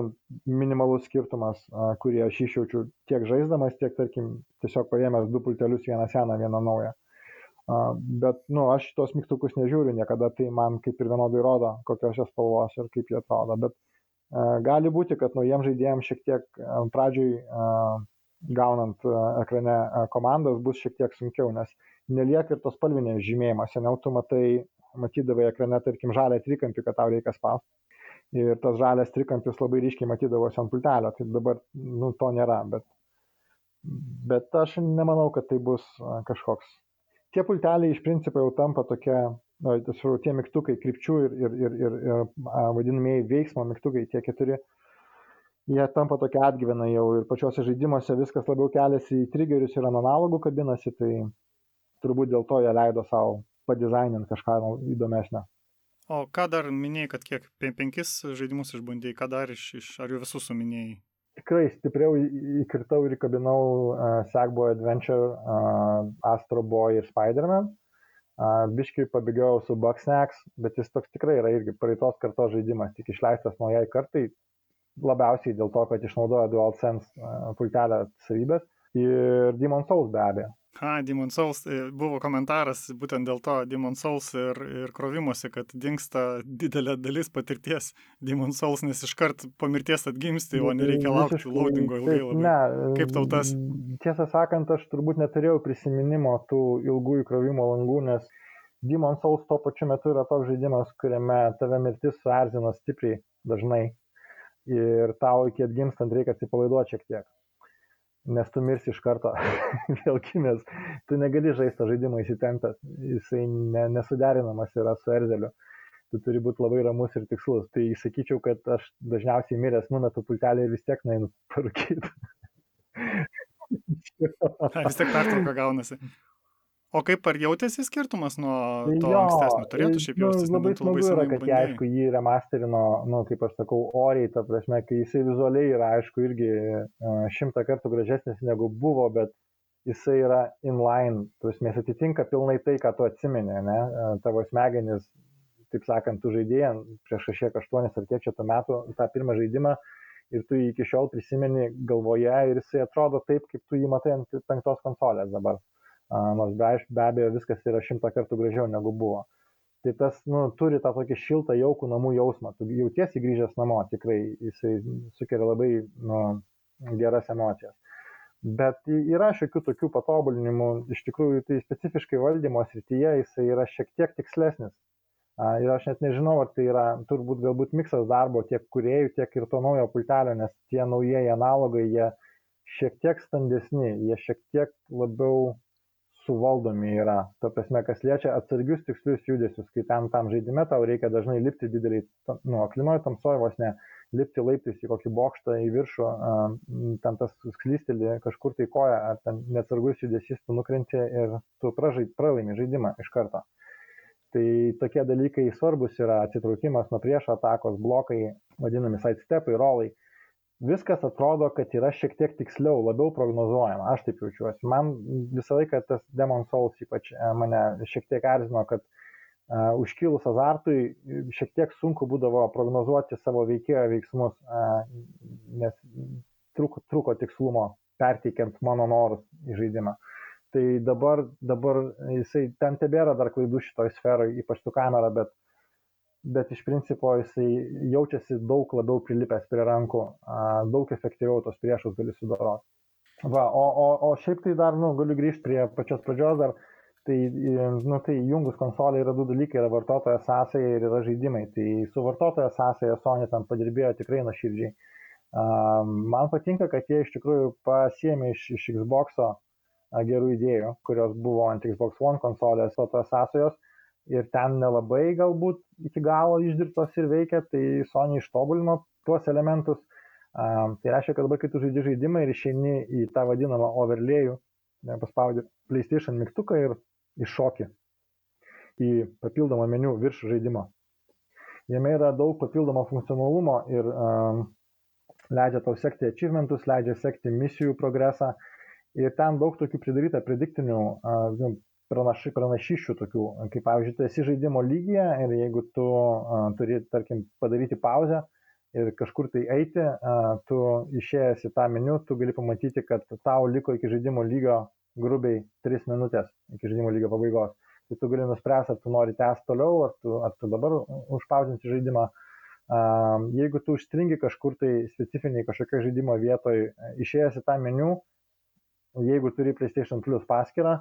minimalus skirtumas, kurį aš išjaučiu tiek žaisdamas, tiek, tarkim, tiesiog paėmęs du pultelius, vieną seną, vieną naują. Bet, nu, aš šitos mygtukus nežiūriu niekada, tai man kaip ir vienodai rodo, kokios jos spalvos ir kaip jie atrodo. Bet gali būti, kad naujiems žaidėjams šiek tiek pradžioj gaunant ekrane komandas bus šiek tiek sunkiau, nes nelieka ir tos spalvinės žymėjimas. Seniau tu matai, matydavai ekrane, tarkim, žalę trikampį, kad tau reikia spausti ir tas žalias trikampis labai ryškiai matydavosi ant pultelio, tai dabar nu, to nėra, bet, bet aš nemanau, kad tai bus kažkoks. Tie pulteliai iš principo jau tampa tokie, nu, tie mygtukai krypčių ir, ir, ir, ir, ir vadinamieji veiksmo mygtukai, tie keturi, jie tampa tokia atgyvena jau ir pačiuose žaidimuose viskas labiau keliasi į triggerius ir analogų kabinasi, tai turbūt dėl to jie leido savo padizaininti kažką įdomesnio. O ką dar minėjai, kad kiek penkis žaidimus išbandėjai, ką dar iš, iš ar jau visus suminėjai? Tikrai stipriau įkirtau ir įkabinau uh, Sackboy Adventure, uh, Astro Boy ir Spider-Man. Uh, biškai pabėgiojau su Bugsnax, bet jis toks tikrai yra irgi praeitos kartos žaidimas, tik išleistas naujai kartai, labiausiai dėl to, kad išnaudoja DualSense uh, pultelę savybės ir Demon Souls be abejo. Ha, Demon Souls, e, buvo komentaras būtent dėl to Demon Souls ir, ir krovimuose, kad dinksta didelė dalis patirties Demon Souls, nes iškart po mirties atgimsti, o nereikia laukti loadingo ilgai labai. Ne, Kaip tau tas? Tiesą sakant, aš turbūt neturėjau prisiminimo tų ilgų įkrovimo langų, nes Demon Souls tuo pačiu metu yra toks žaidimas, kuriame tave mirtis suerzina stipriai dažnai ir tau iki atgimstant reikia atsipalaiduoti šiek tiek nes tu mirsi iš karto (laughs) vėl kimės. Tu negali žaisti tą žaidimą įsitempęs, jisai ne, nesuderinamas yra su erzeliu. Tu turi būti labai ramus ir tikslus. Tai sakyčiau, kad aš dažniausiai miręs numetu pultelį ir vis tiek nainu parūkyti. (laughs) vis tiek pertrauka gaunasi. O kaip ar jautėsi skirtumas nuo to jo, ankstesnio? Turėtų šiaip jaustis. Labai smagu yra, kad jie, aišku, jį remasterino, nu, kaip aš sakau, oriai, ta prasme, kai jisai vizualiai yra, aišku, irgi šimtą kartų gražesnis negu buvo, bet jisai yra inline, prasme, jis atitinka pilnai tai, ką tu atsimeni, ne? Tavo smegenis, taip sakant, tu žaidėjai prieš kažkiek aštuonis ar kiek čia tų metų tą pirmą žaidimą ir tu jį iki šiol prisimeni galvoje ir jisai atrodo taip, kaip tu jį matai ant penktos konsolės dabar nors be, be abejo viskas yra šimtą kartų gražiau negu buvo. Tai tas nu, turi tą tokį šiltą, jaukų namų jausmą. Tu jautiesi grįžęs namo, tikrai jisai sukelia labai nu, geras emocijas. Bet yra šiokių tokių patobulinimų, iš tikrųjų tai specifiškai valdymo srityje jisai yra šiek tiek tikslesnis. Ir aš net nežinau, ar tai yra turbūt galbūt miksas darbo tiek kuriejų, tiek ir to naujo pultelio, nes tie naujieji analogai, jie šiek tiek standesni, jie šiek tiek labiau suvaldomi yra. Ta prasme, kas liečia atsargius tikslius judesius, kai ten tam žaidime tau reikia dažnai lipti dideliai, nu, aklinoj tamsoj vos ne, lipti laiptais į kokį bokštą į viršų, ten tas sklysteli kažkur tai koja, ar ten neatsargus judesys, tu nukrenti ir tu pražai, pralaimi žaidimą iš karto. Tai tokie dalykai svarbus yra atsitraukimas nuo priešo atakos, blokai, vadinami sidestepai, rolai viskas atrodo, kad yra šiek tiek tiksliau, labiau prognozuojama, aš taip jaučiuosi. Man visą laiką tas Demon Souls ypač e, mane šiek tiek erzino, kad uh, užkilus azartui šiek tiek sunku būdavo prognozuoti savo veikėjo veiksmus, uh, nes truko, truko tikslumo perteikiant mano norus į žaidimą. Tai dabar, dabar jisai ten tebėra dar klaidų šitoj sferoje, ypač su kamera, bet bet iš principo jisai jaučiasi daug labiau prilipęs prie rankų, daug efektyviau tos priešus gali sudoroti. Va, o, o, o šiaip tai dar, nu, galiu grįžti prie pačios pradžios, dar Tai, nu, tai jungus konsolė yra du dalykai, yra vartotojo sąsaja ir yra žaidimai. Tai su vartotojo sąsaja Sony tam padirbėjo tikrai nuoširdžiai. Man patinka, kad jie iš tikrųjų pasiemė iš, iš Xbox'o gerų idėjų, kurios buvo ant Xbox One konsolės, o tos sąsajos ir ten nelabai galbūt iki galo išdirbtos ir veikia, tai Sony ištobulino tuos elementus. Um, tai reiškia, kad dabar, kai tu žaidži žaidimą ir išeini į tą vadinamą overlėjų, paspaudi PlayStation mygtuką ir iššoki į papildomą meniu virš žaidimo. Jame yra daug papildomo funkcionalumo ir um, leidžia tau sekti achievementus, leidžia sekti misijų progresą ir ten daug tokių pridaryta prediktinių uh, pranaši, pranašyšių tokių, kaip pavyzdžiui, tu esi žaidimo lygyje ir jeigu tu uh, turi, tarkim, padaryti pauzę ir kažkur tai eiti, uh, tu išėjęs į tą meniu, tu gali pamatyti, kad tau liko iki žaidimo lygio grubiai 3 minutės iki žaidimo lygio pabaigos. Tai tu gali nuspręsti, ar tu nori tęsti toliau, ar tu, ar tu dabar užpausinti žaidimą. Jeigu tu užstringi kažkur tai specifiniai kažkokio žaidimo vietoje, išėjęs į tą meniu, jeigu turi PlayStation Plus paskirtą,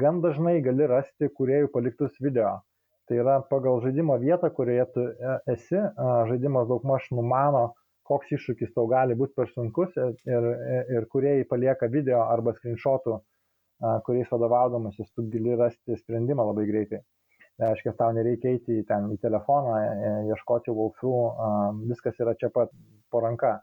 gan dažnai gali rasti kuriejų paliktus video. Tai yra pagal žaidimo vietą, kurioje tu e, esi, žaidimas daugmaž numano, koks iššūkis tau gali būti per sunkus ir, ir, ir kurie palieka video arba screenshotų, kuriais vadovaudamasis tu gali rasti sprendimą labai greitai. Tai reiškia, tau nereikia eiti ten į telefoną, e, ieškoti walkthrough, viskas yra čia pat po ranka.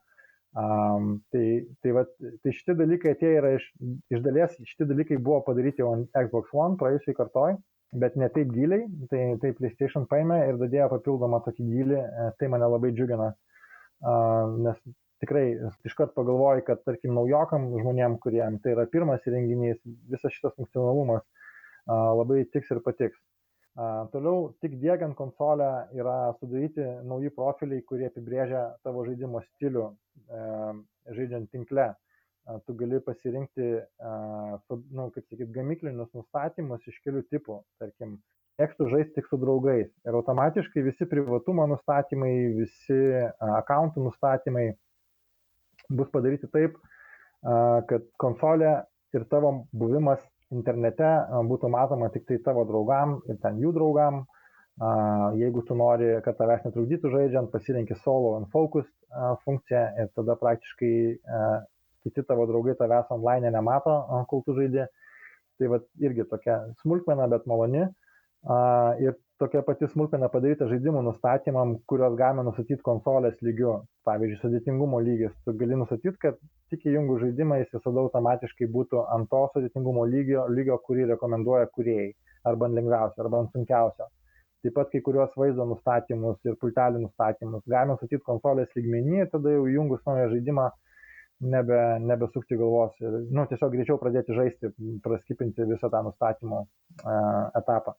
Um, tai, tai, va, tai šitie dalykai atėjo yra iš, iš dalies, šitie dalykai buvo padaryti jau ant Xbox One praėjusiai kartoj, bet ne taip giliai, tai, tai PlayStation paėmė ir dadėjo papildomą tokį gilį, e, tai mane labai džiugina. Uh, nes tikrai iškart pagalvoju, kad tarkim naujokam žmonėm, kuriem tai yra pirmas įrenginys, visas šitas funkcionalumas labai tiks ir patiks. Toliau, tik dėgiant konsolę yra sudaryti nauji profiliai, kurie apibrėžia tavo žaidimo stilių e, žaidžiant tinkle. Tu gali pasirinkti, nu, kaip sakyt, gamiklinius nustatymus iš kelių tipų. Tarkim, mėgstu žaisti tik su draugais. Ir automatiškai visi privatumo nustatymai, visi akauntų nustatymai bus padaryti taip, kad konsolė ir tavo buvimas internete būtų matoma tik tai tavo draugam ir ten jų draugam. Jeigu tu nori, kad tavęs netrukdytų žaidžiant, pasirinkti solo and focus funkciją ir tada praktiškai kiti tavo draugai tavęs online nemato, kol tu žaidži. Tai va irgi tokia smulkmena, bet maloni. Ir tokia pati smulkmena padaryta žaidimų nustatymam, kuriuos galime nustatyti konsolės lygiu. Pavyzdžiui, sudėtingumo lygis. Tu gali nustatyti, kad tik įjungų žaidimą jis visada automatiškai būtų ant to sudėtingumo lygio, lygio kurį rekomenduoja kuriejai. Arba ant lengviausio, arba ant sunkiausio. Taip pat kai kuriuos vaizdo nustatymus ir pultelių nustatymus galima nustatyti konsolės lygmenį ir tada jau įjungus naują žaidimą nebe, nebesukti galvos ir nu, tiesiog greičiau pradėti žaisti, praskipinti visą tą nustatymo uh, etapą.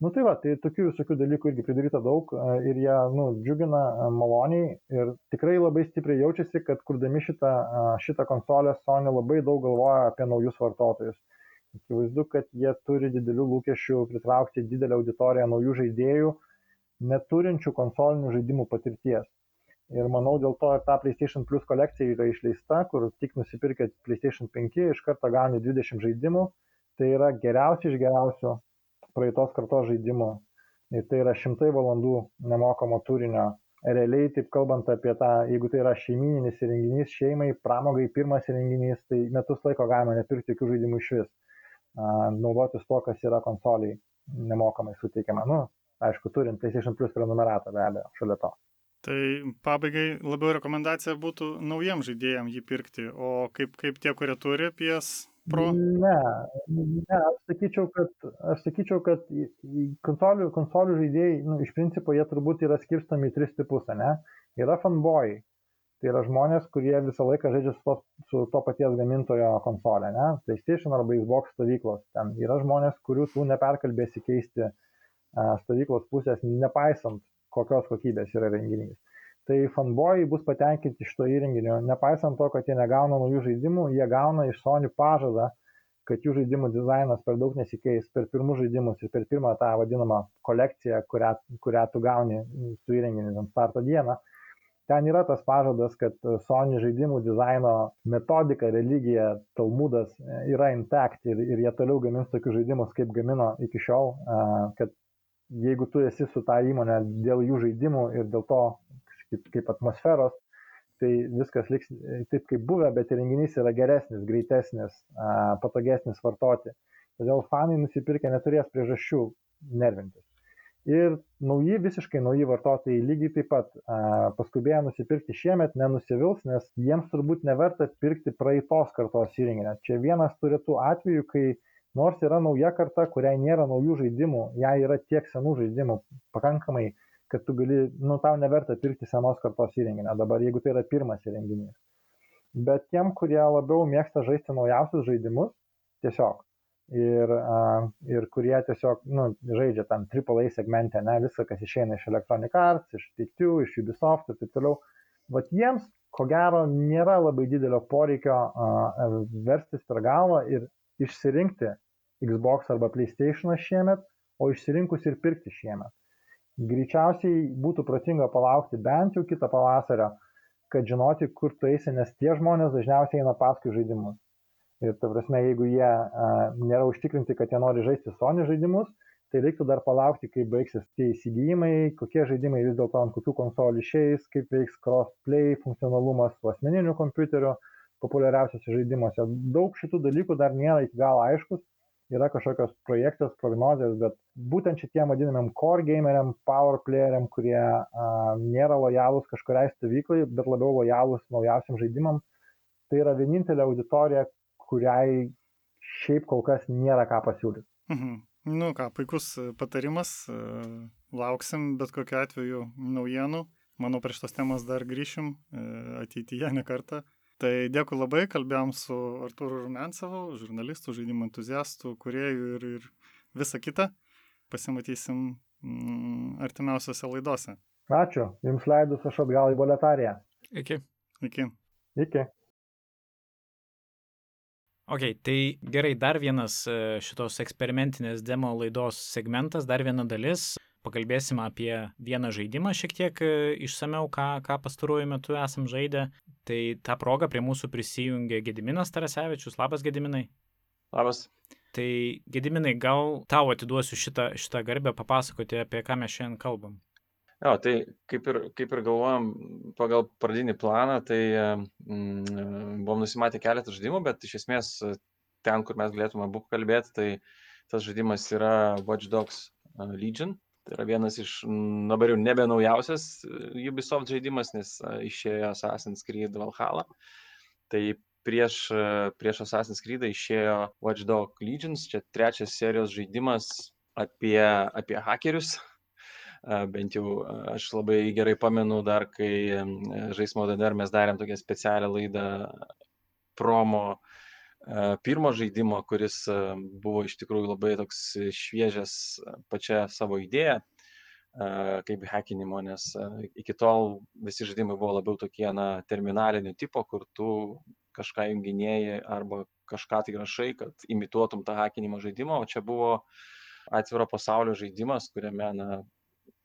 Nu tai va, tai tokių visokių dalykų irgi pridaryta daug ir jie, nu, džiugina maloniai ir tikrai labai stipriai jaučiasi, kad kurdami šitą, šitą konsolę Sony labai daug galvoja apie naujus vartotojus. Akivaizdu, kad jie turi didelių lūkesčių pritraukti didelę auditoriją naujų žaidėjų, neturinčių konsolinių žaidimų patirties. Ir manau, dėl to ir ta PlayStation Plus kolekcija yra išleista, kur tik nusipirkęs PlayStation 5 iš karto gauni 20 žaidimų. Tai yra geriausi iš geriausių praeitos kartos žaidimų. Ir tai yra šimtai valandų nemokamo turinio. Realiai, taip kalbant apie tą, jeigu tai yra šeimininis įrenginys šeimai, pramogai pirmas įrenginys, tai metus laiko galima nepirkti jokių žaidimų iš vis. Naudotis to, kas yra konsoliai nemokamai suteikiama. Nu, aišku, turint PlayStation Plus prenumeratą be abejo, šalia to. Tai pabaigai labiau rekomendacija būtų naujiem žaidėjim jį pirkti, o kaip, kaip tie, kurie turi PS Pro? Ne, ne aš, sakyčiau, kad, aš sakyčiau, kad konsolių, konsolių žaidėjai, nu, iš principo, jie turbūt yra skirstomi į tris tipus, ne? Yra fanboy, tai yra žmonės, kurie visą laiką žaidžia su to, su to paties gamintojo konsolė, ne? PlayStation arba Xbox stovyklos. Ten yra žmonės, kurių tu neperkalbėsi keisti stovyklos pusės, nepaisant kokios kokybės yra renginys tai fanbojai bus patenkinti šito įrenginio. Nepaisant to, kad jie negauna naujų žaidimų, jie gauna iš Sony pažadą, kad jų žaidimų dizainas per daug nesikeis per pirmus žaidimus ir per pirmą tą vadinamą kolekciją, kurią, kurią tu gauni su įrenginiu ant starto dieną. ten yra tas pažadas, kad Sony žaidimų dizaino metodika, religija, Talmudas e, yra intact ir, ir jie toliau gamins tokius žaidimus, kaip gamino iki šiol, kad jeigu tu esi su tą įmonę dėl jų žaidimų ir dėl to kaip, kaip atmosferos, tai viskas liks taip kaip buvę, bet įrenginys yra geresnis, greitesnis, patogesnis vartoti. Todėl fanai nusipirkę neturės priežasčių nervintis. Ir nauji, visiškai nauji vartotojai lygiai taip pat a, paskubėję nusipirkti šiemet nenusivils, nes jiems turbūt neverta pirkti praeitos kartos įrenginio. Čia vienas turėtų atvejų, kai nors yra nauja karta, kuriai nėra naujų žaidimų, jai yra tiek senų žaidimų pakankamai, kad tu gali, nu, tau neverta pirkti senos kartos įrenginio dabar, jeigu tai yra pirmas įrenginys. Bet tiem, kurie labiau mėgsta žaisti naujausius žaidimus, tiesiog ir, ir kurie tiesiog nu, žaidžia tam AAA segmente, ne, viską, kas išeina iš Electronic Arts, iš Take-Two, iš Ubisoft ir taip toliau. Vat jiems, ko gero, nėra labai didelio poreikio uh, verstis per galvą ir išsirinkti Xbox arba PlayStation šiemet, o išsirinkus ir pirkti šiemet. Greičiausiai būtų protinga palaukti bent jau kitą pavasario, kad žinoti, kur tu eisi, nes tie žmonės dažniausiai eina paskui žaidimus. Ir ta prasme, jeigu jie a, nėra užtikrinti, kad jie nori žaisti Sony žaidimus, tai reiktų dar palaukti, kaip baigsis tie įsigijimai, kokie žaidimai vis dėlto ant kokių konsolių išeis, kaip veiks crossplay funkcionalumas su asmeniniu kompiuteriu populiariausiose žaidimuose. Daug šitų dalykų dar nėra iki galo aiškus, yra kažkokios projekcijos, prognozijos, bet būtent šitiem vadinamiem core gameriam, power playeriam, kurie a, nėra lojalūs kažkuriai stovyklai, bet labiau lojalūs naujausiam žaidimam, tai yra vienintelė auditorija, kuriai šiaip kol kas nėra ką pasiūlyti. Mhm. Nu ką, puikus patarimas, e, lauksim bet kokiu atveju naujienų. Manau, prie šitos temos dar grįšim e, ateityje ne kartą. Tai dėkui labai, kalbėjom su Artūru Rumencevu, žurnalistu, žaidimų entuziastu, kuriejų ir, ir visą kitą. Pasimatysim mm, artimiausiose laidose. Ačiū. Jums leidus aš atgal į boletariją. Iki. Iki. Iki. Ok, tai gerai, dar vienas e, šitos eksperimentinės demo laidos segmentas, dar viena dalis. Pakalbėsim apie vieną žaidimą šiek tiek e, išsameu, ką, ką pastaruoju metu esam žaidę. Tai tą progą prie mūsų prisijungė Gediminas Tarasevičius. Labas, Gediminai. Labas. Tai Gediminai, gal tau atiduosiu šitą, šitą garbę papasakoti, apie ką mes šiandien kalbam. Jo, tai kaip ir, kaip ir galvojom pagal pradinį planą, tai mm, buvom nusimatę keletą žaidimų, bet iš esmės ten, kur mes galėtume abu kalbėti, tai tas žaidimas yra Watch Dogs Legion. Tai yra vienas iš, dabar jau nebe naujausias Ubisoft žaidimas, nes išėjo Assassin's Creed Valhalla. Tai prieš, prieš Assassin's Creed išėjo Watch Dogs Legions, čia trečias serijos žaidimas apie, apie hakerius, bent jau aš labai gerai pamenu dar, kai Žaismo DDR mes darėm tokią specialią laidą promo pirmo žaidimo, kuris buvo iš tikrųjų labai toks šviežias pačia savo idėja kaip hackinimo, nes iki tol visi žaidimai buvo labiau tokie, na, terminalinio tipo, kur tu kažką junginėjai arba kažką tai rašai, kad imituotum tą hackinimo žaidimą, o čia buvo atviro pasaulio žaidimas, kuriame, na,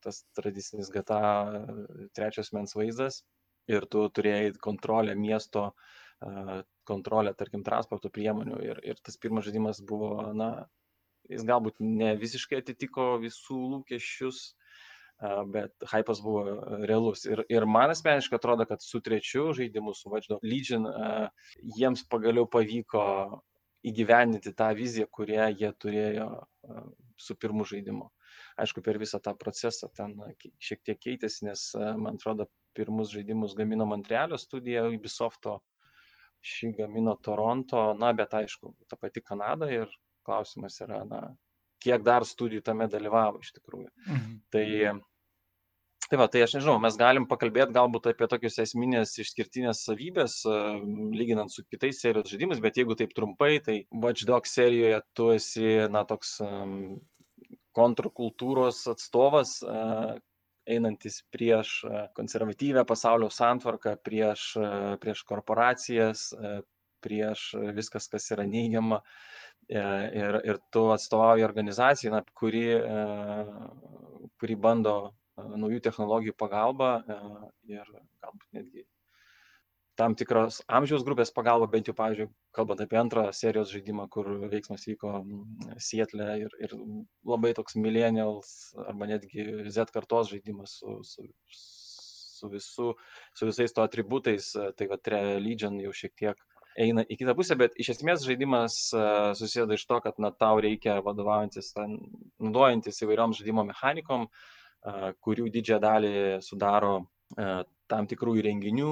tas tradicinis GTA trečias mens vaizdas. Ir tu turėjai kontrolę miesto, kontrolę, tarkim, transporto priemonių ir, ir tas pirmas žaidimas buvo, na, jis galbūt ne visiškai atitiko visų lūkesčius, bet hypas buvo realus. Ir, ir man asmeniškai atrodo, kad su trečiu žaidimu, su Dogs Legion, jiems pagaliau pavyko įgyvendinti tą viziją, kurią jie turėjo su pirmu žaidimu aišku per visą tą procesą ten šiek tiek keitėsi, nes man atrodo pirmus žaidimus gamino Montrealio studija Ubisofto, šį gamino Toronto, na bet aišku, ta pati Kanada ir klausimas yra, na, kiek dar studijų tame dalyvavo iš tikrųjų. Mhm. Tai Tai va, tai aš nežinau, mes galim pakalbėti galbūt apie tokius esminės išskirtinės savybės, lyginant su kitais serijos žaidimais, bet jeigu taip trumpai, tai Watch Dogs serijoje tu esi, na, toks kontrkultūros atstovas, einantis prieš konservatyvę pasaulio santvarką, prieš, prieš korporacijas, prieš viskas, kas yra neigiama. E, ir, ir tu atstovauji organizacijai, na, kuri, kuri bando naujų technologijų pagalba ir galbūt netgi tam tikros amžiaus grupės pagalba, bent jau, pavyzdžiui, kalbant apie antrą serijos žaidimą, kur veiksmas vyko Sietle ir, ir labai toks millennials arba netgi Z kartos žaidimas su, su, su, visu, su visais to atributais, tai va, Legion jau šiek tiek eina į kitą pusę, bet iš esmės žaidimas susideda iš to, kad na, tau reikia vadovaujantis, naudojantis įvairiom žaidimo mechanikom, kurių didžiąją dalį sudaro tam tikrų įrenginių,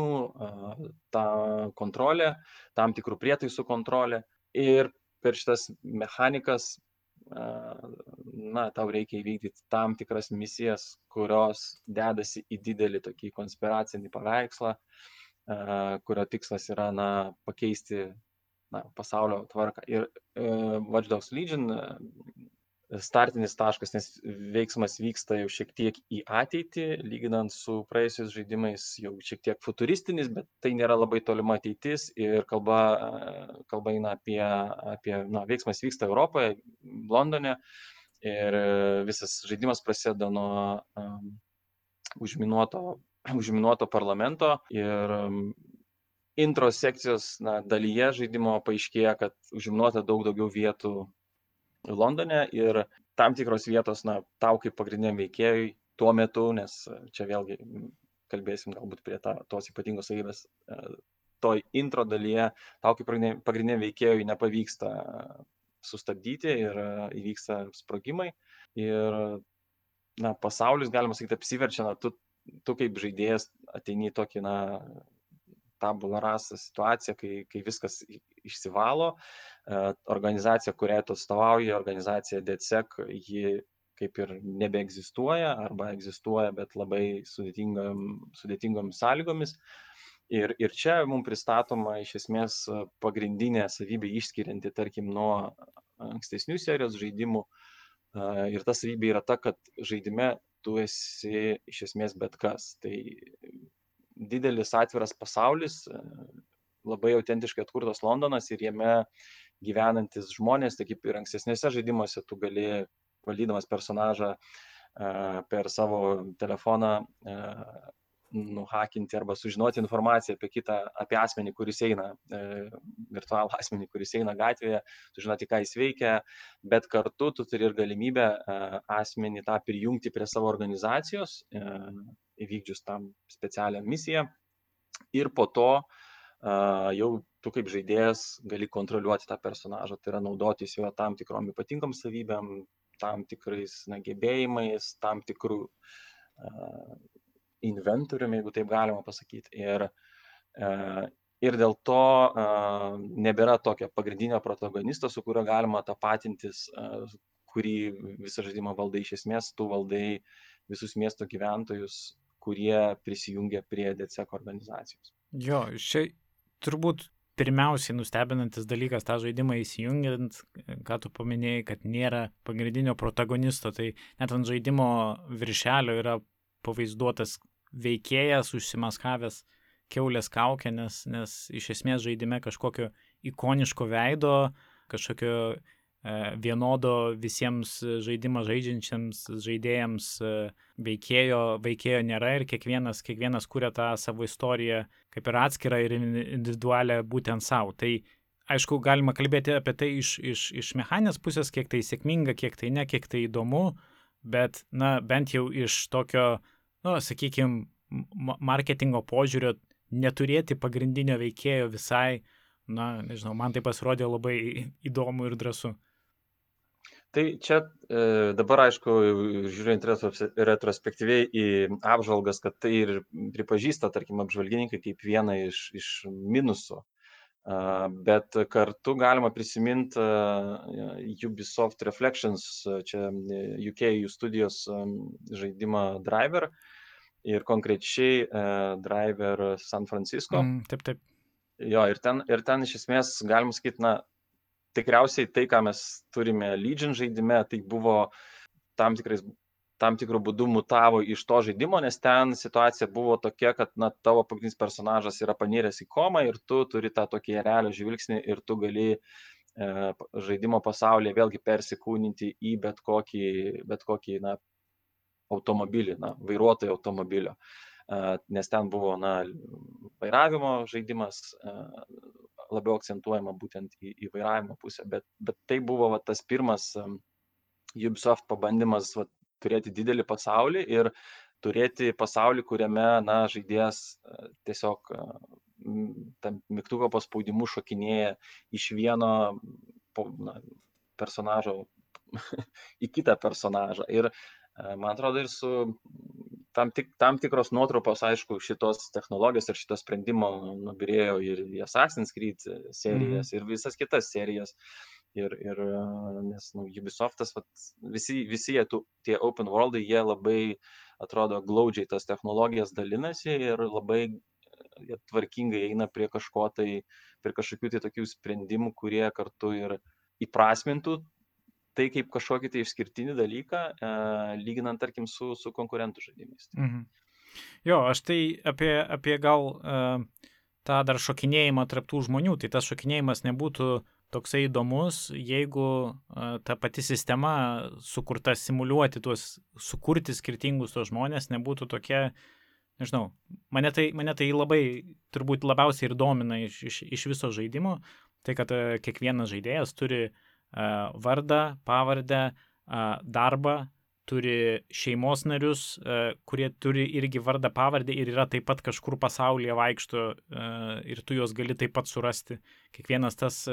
ta kontrolė, tam tikrų prietaisų kontrolė. Ir per šitas mechanikas, na, tau reikia įvykdyti tam tikras misijas, kurios dedasi į didelį tokį konspiracinį paveikslą, kurio tikslas yra, na, pakeisti na, pasaulio tvarką. Ir Watch Dogs Legion startinis taškas, nes veiksmas vyksta jau šiek tiek į ateitį, lyginant su praėjusiais žaidimais, jau šiek tiek futuristinis, bet tai nėra labai tolima ateitis ir kalba, kalba eina apie, apie na, veiksmas vyksta Europoje, Londone ir visas žaidimas prasideda nuo um, užminuoto, užminuoto parlamento ir um, intro sekcijos na, dalyje žaidimo paaiškėja, kad užminuota daug daugiau vietų Londone ir tam tikros vietos, na, tau kaip pagrindiniam veikėjui tuo metu, nes čia vėlgi kalbėsim galbūt prie ta, tos ypatingos savybės, e, toj intro dalyje, tau kaip pagrindiniam veikėjui nepavyksta sustabdyti ir e, įvyksta sprogimai. Ir, na, pasaulis, galima sakyti, apsiverčia, na, tu, tu kaip žaidėjas ateini į tokį, na, tabula rasa situaciją, kai, kai viskas išsivalo, e, organizacija, kuriai tu atstovauji, organizacija DCEC, ji kaip ir nebeegzistuoja arba egzistuoja, bet labai sudėtingom, sudėtingom sąlygomis. Ir, ir čia mums pristatoma iš esmės pagrindinė savybė išskirianti, tarkim, nuo ankstesnių serijos žaidimų. E, ir ta savybė yra ta, kad žaidime tu esi iš esmės bet kas. Tai didelis atviras pasaulis, e, labai autentiškai atkurtas Londonas ir jame gyvenantis žmonės, tai kaip ir ankstesnėse žaidimuose, tu gali valdydamas personažą e, per savo telefoną e, nuhakinti arba sužinoti informaciją apie kitą, apie asmenį, kuris eina, virtualų asmenį, kuris eina gatvėje, sužinoti, ką jis veikia, bet kartu tu turi ir galimybę asmenį tą prijungti prie savo organizacijos įvykdžius tam specialią misiją. Ir po to jau tu kaip žaidėjas gali kontroliuoti tą personažą, tai yra naudotis jo tam tikrom ypatingom savybėm, tam tikrais na, gebėjimais, tam tikrų uh, inventoriumi, jeigu taip galima pasakyti. Ir, uh, ir dėl to uh, nebėra tokio pagrindinio protagonisto, su kuriuo galima tapatintis, uh, kurį visą žaidimą valdai iš esmės, tu valdai visus miesto gyventojus kurie prisijungia prie DCEC organizacijos. Jo, čia turbūt pirmiausiai nustebinantis dalykas tą žaidimą įsijungiant, ką tu paminėjai, kad nėra pagrindinio protagonisto, tai net ant žaidimo viršelio yra pavaizduotas veikėjas užsimaskavęs keulės kaukę, nes, nes iš esmės žaidime kažkokio ikoniško veido, kažkokio vienodo visiems žaidimą žaidžiančiams žaidėjams e, veikėjo, veikėjo nėra ir kiekvienas, kiekvienas kuria tą savo istoriją kaip ir atskirą ir individualią būtent savo. Tai aišku, galima kalbėti apie tai iš, iš, iš mechaninės pusės, kiek tai sėkminga, kiek tai ne, kiek tai įdomu, bet, na, bent jau iš tokio, na, nu, sakykime, marketingo požiūrio neturėti pagrindinio veikėjo visai, na, nežinau, man tai pasirodė labai įdomu ir drąsu. Tai čia e, dabar, aišku, žiūrint retrospektyviai į apžvalgas, kad tai ir pripažįsta, tarkim, apžvalgininkai kaip vieną iš, iš minusų. Bet kartu galima prisiminti Ubisoft Reflections, čia UK jų studijos žaidimą Driver ir konkrečiai Driver San Francisco. Mm, taip, taip. Jo, ir ten, ir ten iš esmės, galim sakyti, na, tikriausiai tai, ką mes turime Legion žaidime, tai buvo tam, tikrais, tam tikrų būdų mutavo iš to žaidimo, nes ten situacija buvo tokia, kad na, tavo pagrindinis personažas yra paniręs į komą ir tu turi tą tokį realio žvilgsnį ir tu gali e, žaidimo pasaulyje vėlgi persikūninti į bet kokį, bet kokį na, automobilį, na, vairuotojo automobilio. Nes ten buvo, na, vairavimo žaidimas, labiau akcentuojama būtent į, į vairavimo pusę, bet, bet tai buvo va, tas pirmas Ubisoft pabandymas va, turėti didelį pasaulį ir turėti pasaulį, kuriame, na, žaidėjas tiesiog tam mygtuko paspaudimu šokinėja iš vieno na, personažo (laughs) į kitą personažą. Ir man atrodo ir su tam, tik, tam tikros nuotrupos, aišku, šitos technologijos ir šito sprendimo nubirėjo ir į Assassin's Creed serijas, mm. ir visas kitas serijas. Ir, ir nes nu, Ubisoftas, vat, visi, visi jie, tų, tie open worldai, jie labai, atrodo, glaudžiai tas technologijas dalinasi ir labai tvarkingai eina prie kažko tai, prie kažkokių tai tokių sprendimų, kurie kartu ir įprasmintų tai kaip kažkokį tai išskirtinį dalyką, e, lyginant, tarkim, su, su konkurentų žaidimais. Mhm. Jo, aš tai apie, apie gal e, tą dar šokinėjimą tarptų žmonių, tai tas šokinėjimas nebūtų toksai įdomus, jeigu e, ta pati sistema sukurta simuliuoti tuos, sukurti skirtingus tos žmonės nebūtų tokia nežinau, mane tai, mane tai labai, turbūt labiausiai ir domina iš, iš, iš viso žaidimo, tai kad kiekvienas žaidėjas turi uh, vardą, pavardę, darbą, turi šeimos narius, kurie turi irgi vardą, pavardę ir yra taip pat kažkur pasaulyje vaikšto ir tu juos gali taip pat surasti. Kiekvienas tas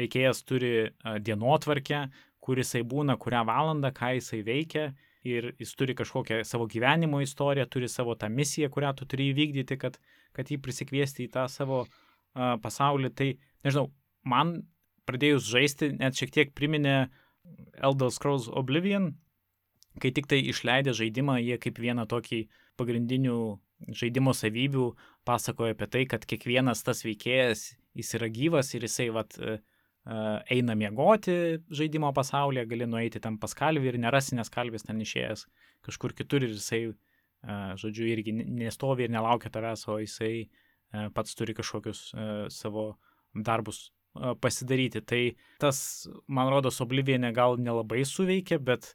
veikėjas turi dienotvarkę, kur jisai būna, kurią valandą, ką jisai veikia ir jis turi kažkokią savo gyvenimo istoriją, turi savo tą misiją, kurią tu turi įvykdyti, kad, kad jį prisikviesti į tą savo uh, pasaulį. Tai, nežinau, man pradėjus žaisti net šiek tiek priminė Elder Scrolls Oblivion, kai tik tai išleidė žaidimą, jie kaip vieną tokį pagrindinių žaidimo savybių pasakoja apie tai, kad kiekvienas tas veikėjas jis yra gyvas ir jisai vat, uh, eina miegoti žaidimo pasaulyje, gali nueiti ten pas kalvį ir nerasi, nes kalvis ten išėjęs kažkur kitur ir jisai, žodžiu, irgi nestovi ir nelaukia tavęs, o jisai pats turi kažkokius savo darbus pasidaryti. Tai tas, man rodos, Oblivienė gal nelabai suveikia, bet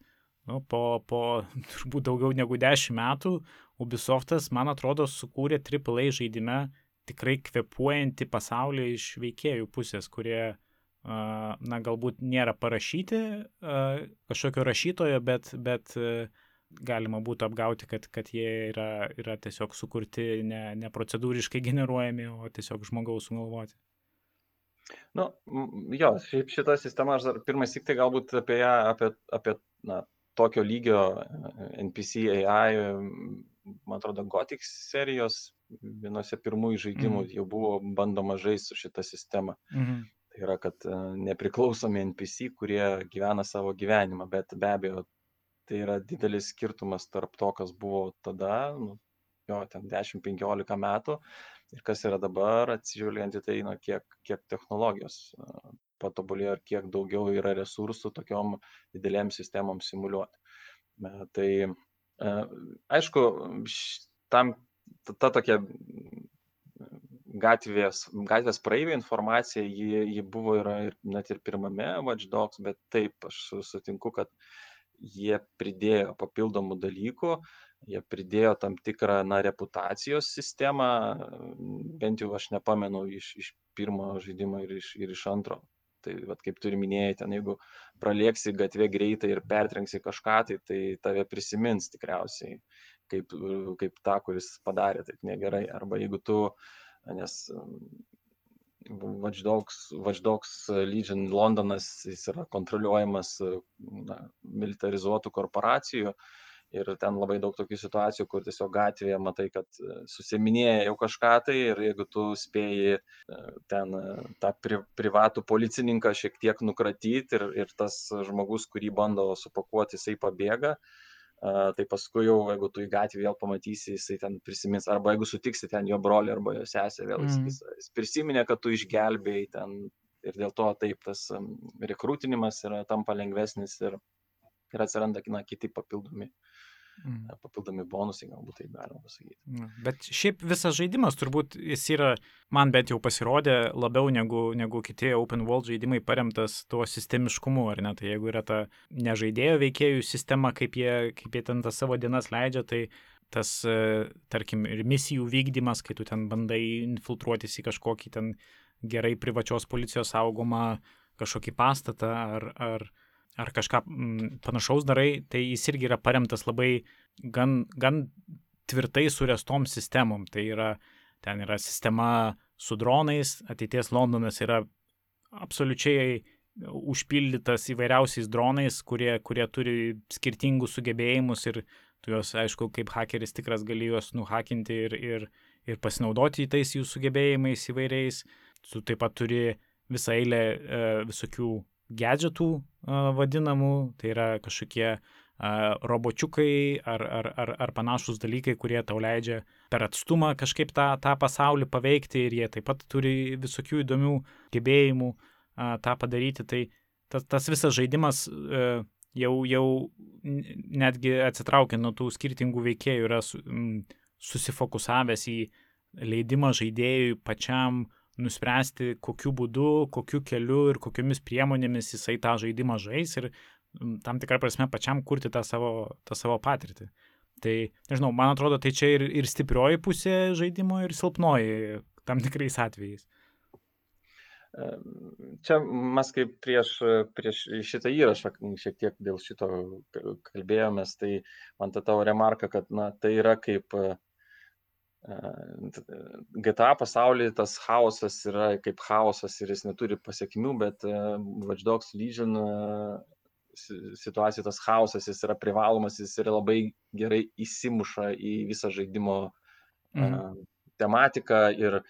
nu, po, po (laughs) turbūt daugiau negu dešimt metų Ubisoftas, man atrodo, sukūrė AAA žaidime tikrai kvepuojantį pasaulį iš veikėjų pusės, kurie na, galbūt nėra parašyti kažkokio rašytojo, bet, bet galima būtų apgauti, kad, kad jie yra, yra tiesiog sukurti ne, ne procedūriškai generuojami, o tiesiog žmogaus sugalvoti. Nu, jo, šiaip šitą sistemą aš dar pirmas tik tai galbūt apie ją, apie, apie na, tokio lygio NPC AI, man atrodo, Gothic serijos vienose pirmųjų žaidimų mm. jau buvo bandoma žaisti su šitą sistemą. Mm -hmm tai yra kad e, nepriklausomi npc kurie gyvena savo gyvenimą bet be abejo tai yra didelis skirtumas tarp to kas buvo tada nu jo ten dešim penkiolika metų ir kas yra dabar atsižvelgiant į tai na kiek kiek technologijos patobulėjo ir kiek daugiau yra resursų tokiom didelėm sistemom simuliuoti. Tai aišku, tam ta, ta tokia gatvės gatvės praeivių informacija ji ji buvo ir net ir pirmame Watch Dogs, bet taip aš sutinku, kad jie pridėjo papildomų dalykų, jie pridėjo tam tikrą na, reputacijos sistemą, bent jau aš nepamenu iš, iš pirmo žaidimo ir iš, ir iš antro. Tai vat, kaip turi minėjai, ten jeigu pralėksi gatvė greitai ir pertrenksi kažką, tai, tai tave prisimins tikriausiai kaip, kaip tą, kuris padarė taip negerai. Arba jeigu tu uh, nes Watch Dogs, Watch Dogs Legion Londonas jis yra kontroliuojamas na, militarizuotų korporacijų ir ten labai daug tokių situacijų, kur tiesiog gatvėje matai, kad susiminėja jau kažką tai ir jeigu tu spėjai ten tą pri, privatų policininką šiek tiek nukratyti ir, ir tas žmogus, kurį bando supakuoti, jisai pabėga, uh, tai paskui jau, jeigu tu į gatvę vėl pamatysi, jisai ten prisimins, arba jeigu sutiksi ten jo brolį arba jo sesę, vėl jis, mm. jis, jis prisiminė, kad tu išgelbėjai ten ir dėl to taip tas rekrutinimas yra tampa lengvesnis ir, ir atsiranda na, kiti papildomi mm. papildomi bonusai, galbūt taip galima pasakyti. Bet šiaip visas žaidimas turbūt jis yra, man bent jau pasirodė, labiau negu, negu kiti open world žaidimai paremtas tuo sistemiškumu, ar ne? Tai jeigu yra ta nežaidėjo veikėjų sistema, kaip jie, kaip jie ten tas savo dienas leidžia, tai tas, e, tarkim, ir misijų vykdymas, kai tu ten bandai infiltruotis į kažkokį ten gerai privačios policijos saugomą kažkokį pastatą ar, ar, ar kažką mm, panašaus darai, tai jis irgi yra paremtas labai gan, gan tvirtai surestom sistemom. Tai yra, ten yra sistema su dronais, ateities Londonas yra absoliučiai užpildytas įvairiausiais dronais, kurie, kurie turi skirtingus sugebėjimus ir tu juos, aišku, kaip hakeris tikras gali juos nuhakinti ir, ir, ir pasinaudoti tais jų sugebėjimais įvairiais. Tu taip pat turi visą eilę e, visokių gadgetų vadinamų, tai yra kažkokie robočiukai ar, ar, ar, ar panašus dalykai, kurie tau leidžia per atstumą kažkaip tą, tą pasaulį paveikti ir jie taip pat turi visokių įdomių gebėjimų e, tą padaryti. Tai tas, tas visas žaidimas e, jau, jau netgi atsitraukiant nuo tų skirtingų veikėjų yra su, m, susifokusavęs į leidimą žaidėjui pačiam nuspręsti, kokiu būdu, kokiu keliu ir kokiomis priemonėmis jisai tą žaidimą žais ir tam tikrą prasme pačiam kurti tą savo, tą savo patirtį. Tai, nežinau, man atrodo, tai čia ir, ir stiprioji pusė žaidimo, ir silpnoji tam tikrais atvejais. Čia mes kaip prieš, prieš šitą įrašą šiek tiek dėl šito kalbėjomės, tai man ta tavo remarka, kad na, tai yra kaip GTA pasaulyje tas chaosas yra kaip chaosas ir jis neturi pasiekmių, bet Watch Dogs Legion situacija, tas chaosas, jis yra privalomas, jis yra labai gerai įsimuša į visą žaidimo mhm. tematiką ir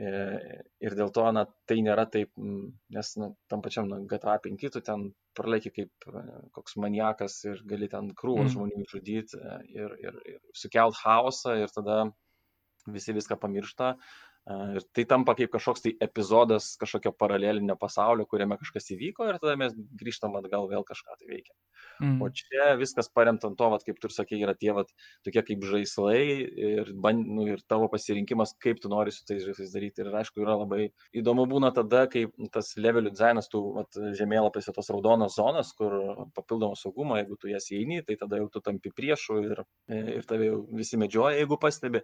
ir dėl to, na, tai nėra taip, nes na, tam pačiam na, GTA 5 tu ten praleiki kaip koks maniakas ir gali ten krūvos mm. žmonių žudyti ir, ir, ir sukelt chaosą ir tada visi viską pamiršta. Ir tai tampa kaip kažkoks tai epizodas kažkokio paralelinio pasaulio, kuriame kažkas įvyko ir tada mes grįžtam atgal vėl kažką tai veikia. Mm. O čia viskas paremta ant to, vat, kaip tu ir sakei, yra tie vat, tokie kaip žaislai ir, ban, nu, ir tavo pasirinkimas, kaip tu nori su tais žaislais daryti. Ir aišku, yra labai įdomu būna tada, kai tas levelių dizainas, tų žemėlapėse tos raudonos zonas, kur papildomą saugumą, jeigu tu jas įeini, tai tada jau tu tampi priešų ir, ir tave jau visi medžioja, jeigu pastebi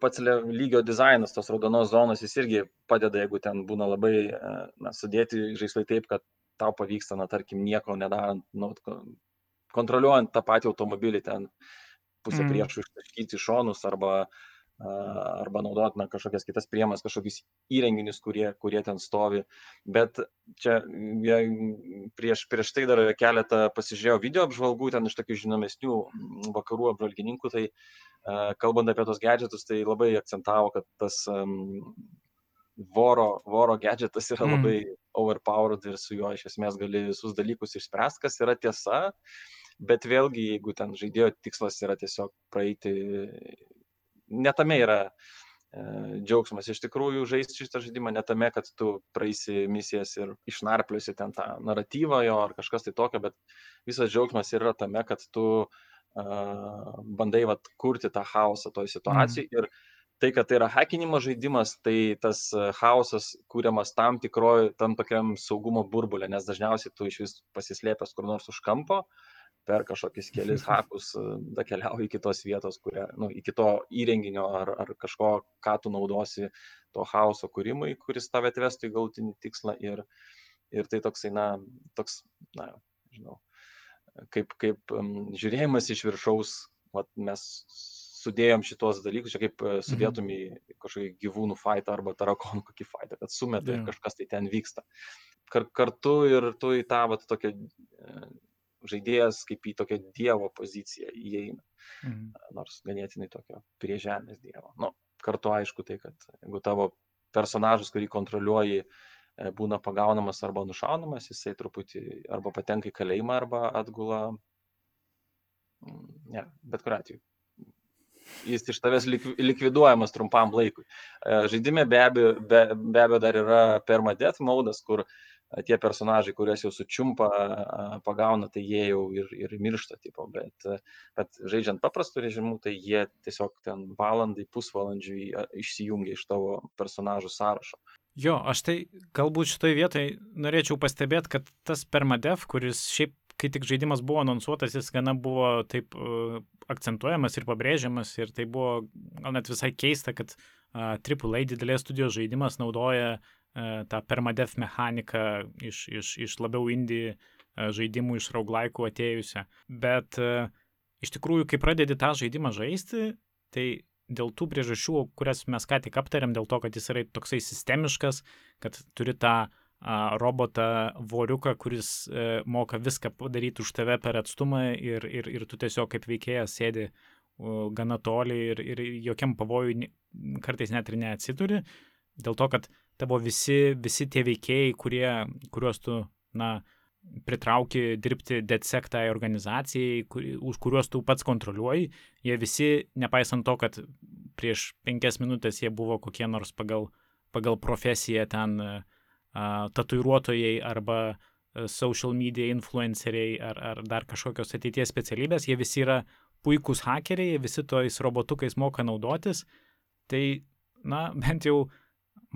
pats lygio dizainas, tos raudonos zonos, jis irgi padeda, jeigu ten būna labai na, sudėti žaislai taip, kad tau pavyksta, na, tarkim, nieko nedarant, nu, kontroliuojant tą patį automobilį, ten pusę mm. priešų ištaškyti šonus arba, arba naudot na, kažkokias kitas priemas, kažkokius įrenginius, kurie, kurie ten stovi. Bet čia ja, prieš, prieš tai dar keletą pasižiūrėjau video apžvalgų, ten iš tokių žinomesnių vakarų apžvalgininkų, tai kalbant apie tos gadgetus, tai labai akcentavo, kad tas um, voro, voro gadgetas yra mm. labai overpowered ir su juo iš esmės gali visus dalykus išspręsti, kas yra tiesa, bet vėlgi, jeigu ten žaidėjo tikslas yra tiesiog praeiti, netame yra e, džiaugsmas iš tikrųjų žaisti šitą žaidimą, netame, kad tu praeisi misijas ir išnarpliusi ten tą naratyvą jo ar kažkas tai tokio, bet visas džiaugsmas yra tame, kad tu uh, bandai vat, kurti tą chaosą toj situacijai. Mm. Ir tai, kad tai yra hakinimo žaidimas, tai tas chaosas kūriamas tam tikroji, tam tokiam saugumo burbulė, nes dažniausiai tu iš vis pasislėpęs kur nors už kampo, per kažkokius kelius (laughs) hakus da keliauji iki tos vietos, kuria, nu, iki to įrenginio ar, ar kažko, ką tu naudosi to chaoso kūrimui, kuris tave atvestų į galutinį tikslą. Ir, ir tai toksai, na, toks, na, žinau, kaip, kaip žiūrėjimas iš viršaus, vat, mes sudėjom šitos dalykus, čia kaip e, sudėtum į kažkokį gyvūnų fightą arba tarakonų kokį fightą, kad sumeta yeah. ir kažkas tai ten vyksta. Kar, kartu ir tu į tą vat, tokią e, žaidėjas kaip į tokią dievo poziciją įeina. Mhm. Nors ganėtinai tokio prie žemės dievo. Nu, kartu aišku tai, kad jeigu tavo personažas, kurį kontroliuoji, uh, E, būna pagaunamas arba nušaunamas, jisai truputį arba patenka į kalėjimą, arba atgula, mm, ne, bet kuriu atveju. Jis iš tavęs likviduojamas trumpam laikui. E, žaidime be abejo, be, be abejo dar yra permadeath modas, kur tie personažai, kuriuos jau sučiumpa, pagauna, tai jie jau ir, ir miršta, tipo, bet, bet žaidžiant paprastų režimų, tai jie tiesiog ten valandai, pusvalandžiui išsijungia iš tavo personažų sąrašo. Jo, aš tai galbūt šitoje vietoje norėčiau pastebėti, kad tas permadev, kuris šiaip, kai tik žaidimas buvo anonsuotas, jis gana buvo taip uh, akcentuojamas ir pabrėžiamas ir tai buvo gal net visai keista, kad uh, AAA didelės studijos žaidimas naudoja uh, tą permadeath mechaniką iš, iš, iš labiau indie žaidimų, iš rauglaikų atėjusią. Bet e, iš tikrųjų, kai pradedi tą žaidimą žaisti, tai dėl tų priežasčių, kurias mes ką tik aptarėm, dėl to, kad jis yra toksai sistemiškas, kad turi tą robotą voriuką, kuris e, moka viską padaryti už tave per atstumą ir, ir, ir tu tiesiog kaip veikėjas sėdi gana toli ir, ir jokiam pavojui kartais net ir neatsiduri, dėl to, kad tavo visi, visi tie veikėjai, kurie, kuriuos tu, na, pritrauki dirbti DedSec tai organizacijai, kur, už kuriuos tu pats kontroliuoji, jie visi, nepaisant to, kad prieš penkias minutės jie buvo kokie nors pagal, pagal profesiją ten uh, tatuiruotojai arba uh, social media influenceriai ar, ar dar kažkokios ateities specialybės, jie visi yra puikūs hakeriai, visi tojais robotukais moka naudotis, tai, na, bent jau uh,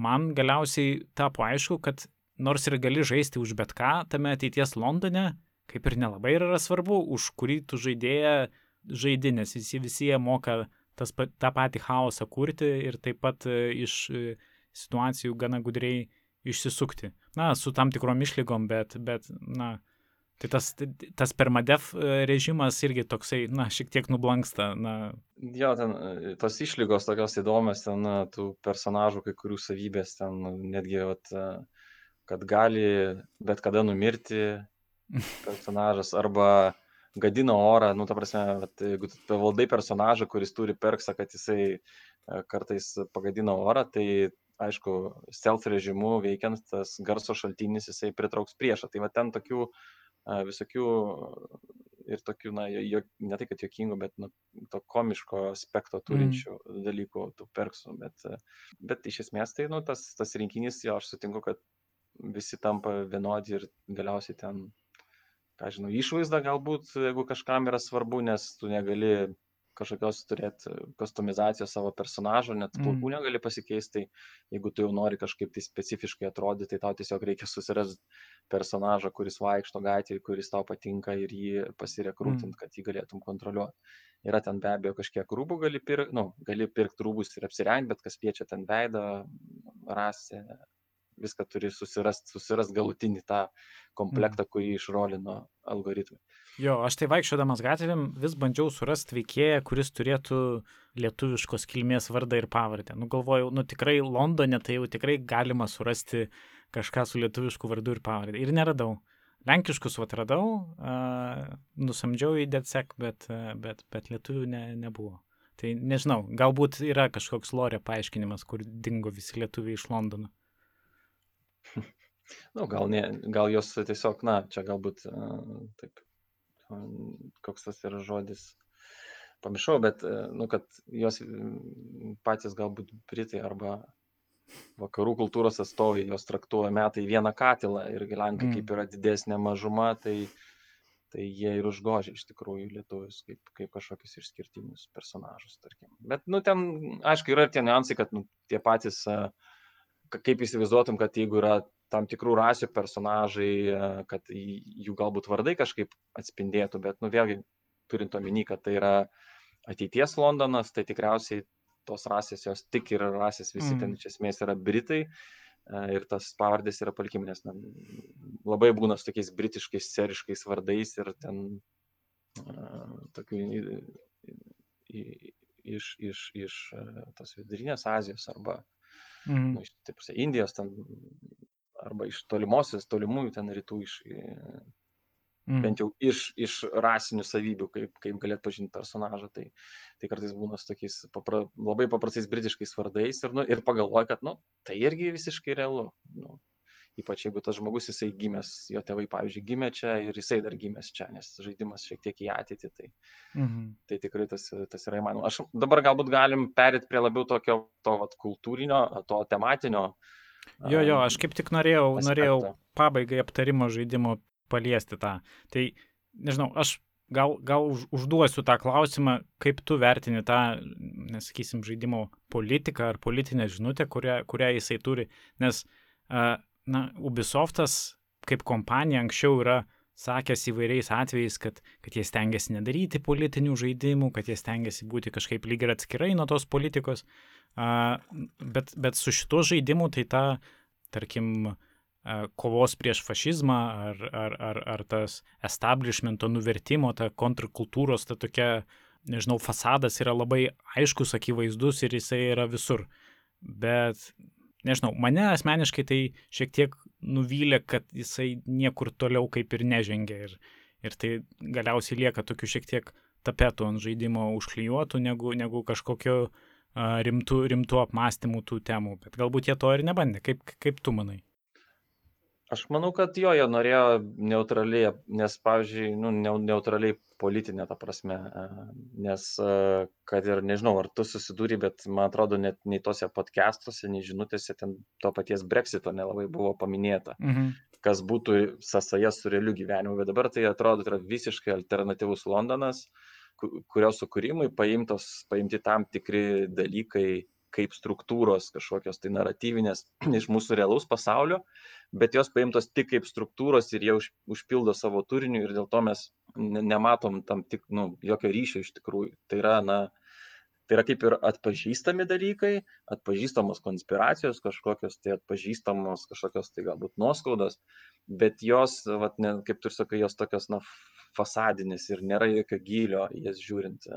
man galiausiai tapo aišku, kad nors ir gali žaisti už bet ką tame ateities Londone, kaip ir nelabai yra svarbu, už kurį tu žaidėją žaidži, nes visi, visi jie moka tas, tą patį chaosą kurti ir taip pat e, iš e, situacijų gana gudriai išsisukti. Na, su tam tikrom išlygom, bet, bet na, Tai tas, tas permadev e, režimas irgi toksai, na, šiek tiek nublanksta. Na. Jo, ten e, tos išlygos tokios įdomios, ten tų personažų, kai kurių savybės, ten netgi, vat, e, kad gali bet kada numirti (laughs) personažas arba gadina orą, nu, ta prasme, vat, jeigu tu valdai personažą, kuris turi perksą, kad jisai kartais pagadina orą, tai aišku, stealth režimu veikiant tas garso šaltinis jisai pritrauks priešą. Tai va ten tokių uh, visokių ir tokių, na, jo, ne tai kad jokingų, bet nu, to komiško aspekto turinčių mm. dalykų, tų perksų, bet, bet iš esmės tai, nu, tas, tas rinkinys, jo, aš sutinku, kad visi tampa vienodi ir galiausiai ten, ką žinau, išvaizda galbūt, jeigu kažkam yra svarbu, nes tu negali kažkokios turėti kustomizacijos savo personažo, net plaukų mm. negali pasikeisti, tai jeigu tu jau nori kažkaip tai specifiškai atrodyti, tai tau tiesiog reikia susirasti personažą, kuris vaikšto gatvėje, kuris tau patinka ir jį pasirekrūtint, mm. kad jį galėtum kontroliuoti. Yra ten be abejo kažkiek rūbų gali pirkti, nu, gali pirkti rūbus ir apsirengti, bet kas piečia ten veidą, rasę, viską turi susirast, susirast galutinį tą komplektą, mm. kurį išrolino algoritmai. Jo, aš tai vaikščiodamas gatvėm vis bandžiau surasti veikėją, kuris turėtų lietuviškos kilmės vardą ir pavardę. Nu, galvojau, nu tikrai Londone tai jau tikrai galima surasti kažką su lietuvišku vardu ir pavardė. Ir neradau. Lenkiškus vat radau, uh, nusamdžiau į DedSec, bet, uh, bet, bet lietuvių ne, nebuvo. Tai nežinau, galbūt yra kažkoks lorė paaiškinimas, kur dingo visi lietuviai iš Londono. (laughs) Nu, gal, ne, gal jos tiesiog, na, čia galbūt uh, taip koks tas yra žodis, pamiršau, bet, e, nu, kad jos patys galbūt Britai arba vakarų kultūros atstovai jos traktuoja metai vieną katilą ir Lenkai mm. kaip yra didesnė mažuma, tai, tai jie ir užgožia iš tikrųjų lietuvius kaip, kaip kažkokius išskirtinius personažus, tarkim. Bet, nu, ten, aišku, yra ir tie niuansai, kad nu, tie patys, kaip įsivaizduotum, kad jeigu yra tam tikrų rasių personažai, e, kad jų galbūt vardai kažkaip atspindėtų, bet, nu, vėlgi, turint omeny, kad tai yra ateities Londonas, tai tikriausiai tos rasės jos tik yra rasės, visi mm. ten iš esmės yra Britai e, ir tas pavardės yra palikiminės. Na, labai būna su tokiais britiškais, seriškais vardais ir ten uh, tokių iš, iš, iš tos vidurinės Azijos arba mm. nu, iš, taip, Indijos, ten arba iš tolimosios, tolimųjų ten rytų, iš, mm. bent jau iš, iš rasinių savybių, kaip, kaip galėt pažinti personažą. Tai, tai kartais būna su tokiais papra, labai paprastais britiškais vardais ir, nu, ir pagalvoja, kad nu, tai irgi visiškai realu. Nu, ypač jeigu tas žmogus jisai gimęs, jo tėvai, pavyzdžiui, gimė čia ir jisai dar gimęs čia, nes žaidimas šiek tiek į ateitį, tai, mhm. tai tikrai tas, tas yra įmanoma. Aš dabar galbūt galim perėti prie labiau tokio to vat, kultūrinio, to tematinio uh, Jo, jo, aš kaip tik norėjau, aspektą. norėjau pabaigai aptarimo žaidimo paliesti tą. Tai, nežinau, aš gal, gal už, užduosiu tą klausimą, kaip tu vertini tą, nesakysim, žaidimo politiką ar politinę žinutę, kurią, kurią jisai turi. Nes, na, Ubisoftas kaip kompanija anksčiau yra sakęs įvairiais atvejais, kad, kad jie stengiasi nedaryti politinių žaidimų, kad jie stengiasi būti kažkaip lyg ir atskirai nuo tos politikos. Bet, bet su šituo žaidimu tai ta, tarkim, kovos prieš fašizmą ar, ar, ar, ar tas establishmento nuvertimo, ta kontrkultūros, ta tokia, nežinau, fasadas yra labai aiškus, akivaizdus ir jisai yra visur. Bet, nežinau, mane asmeniškai tai šiek tiek nuvylė, kad jisai niekur toliau kaip ir nežengia. Ir, ir tai galiausiai lieka tokių šiek tiek tapetų ant žaidimo užklijuotų, negu, negu kažkokio uh, rimtų, rimtų apmąstymų tų temų. Bet galbūt jie to ir nebandė. Kaip, kaip tu manai? Aš manau, kad jo, jie norėjo neutraliai, nes, pavyzdžiui, nu, neutraliai politinė ta prasme, nes, kad ir nežinau, ar tu susidūri, bet man atrodo, net nei tose podcastuose, nei žinutėse ten to paties breksito nelabai buvo paminėta, mhm. kas būtų sąsaja su realiu gyvenimu, bet dabar tai atrodo, tai yra visiškai alternatyvus Londonas, kurio sukūrimui paimtos, paimti tam tikri dalykai kaip struktūros kažkokios tai naratyvinės (clears throat) iš mūsų realaus pasaulio, bet jos paimtos tik kaip struktūros ir jie už, užpildo savo turiniu ir dėl to mes nematom tam tik, nu, jokio ryšio iš tikrųjų. Tai yra, na, tai yra kaip ir atpažįstami dalykai, atpažįstamos konspiracijos kažkokios, tai atpažįstamos kažkokios tai galbūt nuoskaudos, bet jos, vat, ne, kaip tu ir sakai, jos tokios, na, fasadinės ir nėra jokio gylio jas žiūrint,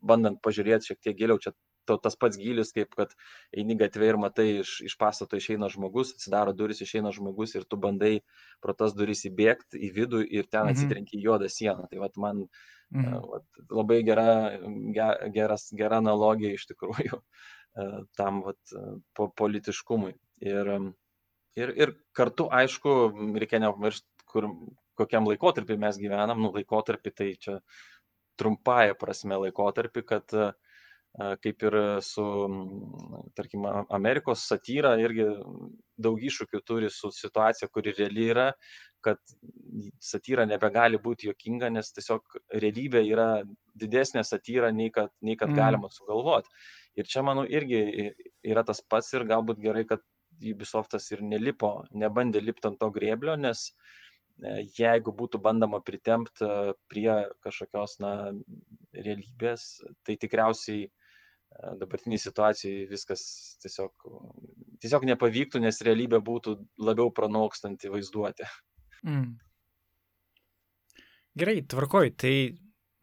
bandant pažiūrėti šiek tiek giliau, čia to, tas pats gylis, kaip kad eini gatvė ir matai, iš, iš pastato išeina žmogus, atsidaro duris, išeina žmogus ir tu bandai pro tas duris įbėgti į vidų ir ten mhm. atsitrenki į juodą sieną. Tai vat, man mhm. vat, labai gera, geras, gera analogija iš tikrųjų (laughs) tam vat, po, politiškumui. Ir, ir, ir kartu, aišku, reikia nepamiršti, kur, kokiam laikotarpį mes gyvenam, nu laikotarpį tai čia trumpąją prasme laikotarpį, kad uh, kaip ir su, tarkim, Amerikos satyra irgi daug iššūkių turi su situacija, kuri reali yra, kad satyra nebegali būti jokinga, nes tiesiog realybė yra didesnė satyra, nei kad, nei kad mm. galima sugalvoti. Ir čia, manau, irgi yra tas pats ir galbūt gerai, kad Ubisoftas ir nelipo, nebandė lipti ant to grėblio, nes e, jeigu būtų bandama pritempti prie kažkokios, na, realybės, tai tikriausiai dabartiniai situacijai viskas tiesiog, tiesiog nepavyktų, nes realybė būtų labiau pranokstanti vaizduotę. Mm. Gerai, tvarkoj, tai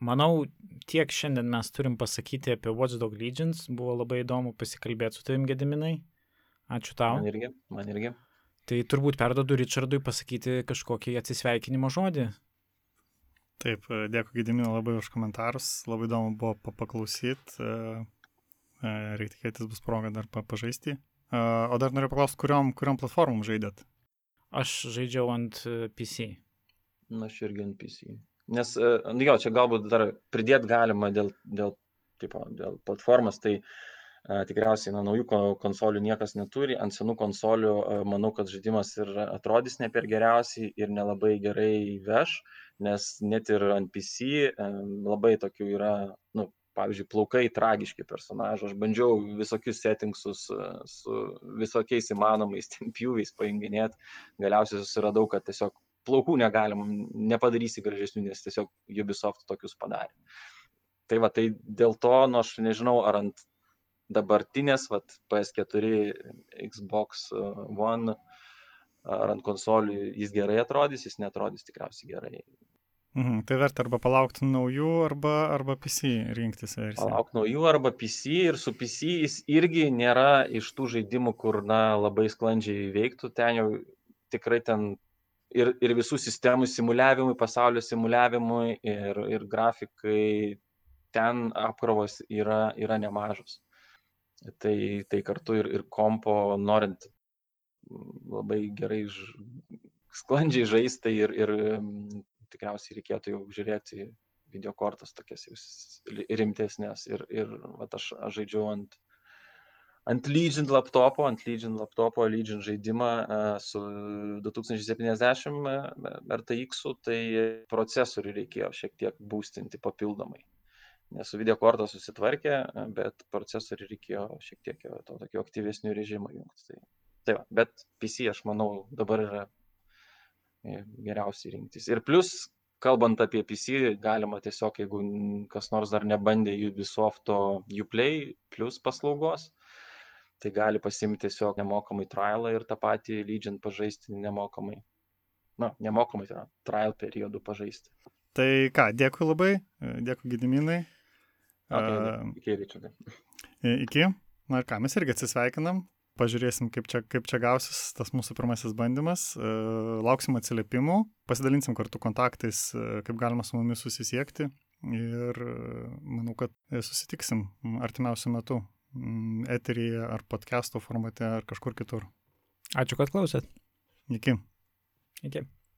manau, tiek šiandien mes turim pasakyti apie Watchdog Legions. Buvo labai įdomu pasikalbėti su tavim, Gediminai. Ačiū tau. Man irgi, man irgi. Tai turbūt perdodu Richardui pasakyti kažkokį atsisveikinimo žodį. Taip, dėkui Gediminai labai už komentarus, labai įdomu buvo paklausyti. E, reikia tikėtis bus proga dar pažaisti. E, o dar noriu paklausti, kuriom, kuriom platformom žaidėt? Aš žaidžiau ant e, PC. Na, aš irgi ant PC. Nes, nu jo, čia galbūt dar pridėti galima dėl, dėl, tipo, dėl platformos, tai a, tikriausiai na, naujų konsolių niekas neturi, ant senų konsolių a, manau, kad žaidimas ir atrodys ne per geriausiai ir nelabai gerai veš, nes net ir ant PC a, labai tokių yra, nu, pavyzdžiui, plaukai tragiški personažai. Aš bandžiau visokius settingsus e, su visokiais įmanomais ten pjūviais painginėti. Galiausiai susiradau, kad tiesiog plaukų negalim, nepadarysi gražesnių, nes tiesiog Ubisoft tokius padarė. Tai va, tai dėl to, nu aš nežinau, ar ant dabartinės, va, PS4, Xbox One, ar ant konsolių jis gerai atrodys, jis netrodys tikriausiai gerai. Mhm, tai verta arba palaukti naujų, arba, arba PC rinktis versiją. Palaukti naujų arba PC ir su PC jis irgi nėra iš tų žaidimų, kur na, labai sklandžiai veiktų, ten jau tikrai ten ir, ir visų sistemų simuliavimui, pasaulio simuliavimui ir, ir grafikai, ten apkrovos yra, yra nemažos. Tai, tai kartu ir, ir kompo, norint labai gerai ž... sklandžiai žaisti ir, ir tikriausiai reikėtų jau žiūrėti video kortas tokias rimtesnės ir, ir vat, aš, aš žaidžiau ant, ant Legion laptopo, ant Legion laptopo, Legion žaidimą su 2070 RTX, tai procesorių reikėjo šiek tiek būstinti papildomai. Nes su video kortą susitvarkė, bet procesorių reikėjo šiek tiek to tokio aktyvesnių režimų jungti. Tai, tai va, bet PC aš manau dabar yra e, geriausiai rinktis. Ir plus, kalbant apie PC, galima tiesiog, jeigu kas nors dar nebandė Ubisofto Uplay plus paslaugos, tai gali pasimti tiesiog nemokamai trialą ir tą patį Legion pažaisti nemokamai. Na, nemokamai, tai yra trial periodų pažaisti. Tai ką, dėkui labai, dėkui Gidiminai. Okay, uh, iki, Ričardai. Iki. Na ir ką, mes irgi atsisveikinam, pažiūrėsim, kaip čia, kaip čia gausis tas mūsų pirmasis bandymas, uh, lauksim atsiliepimų, pasidalinsim kartu kontaktais, uh, kaip galima su mumis susisiekti ir manau, kad susitiksim artimiausiu metu. Eteryje ar podcast'o formate ar kažkur kitur. Ačiū, kad klausėt. Iki. Iki.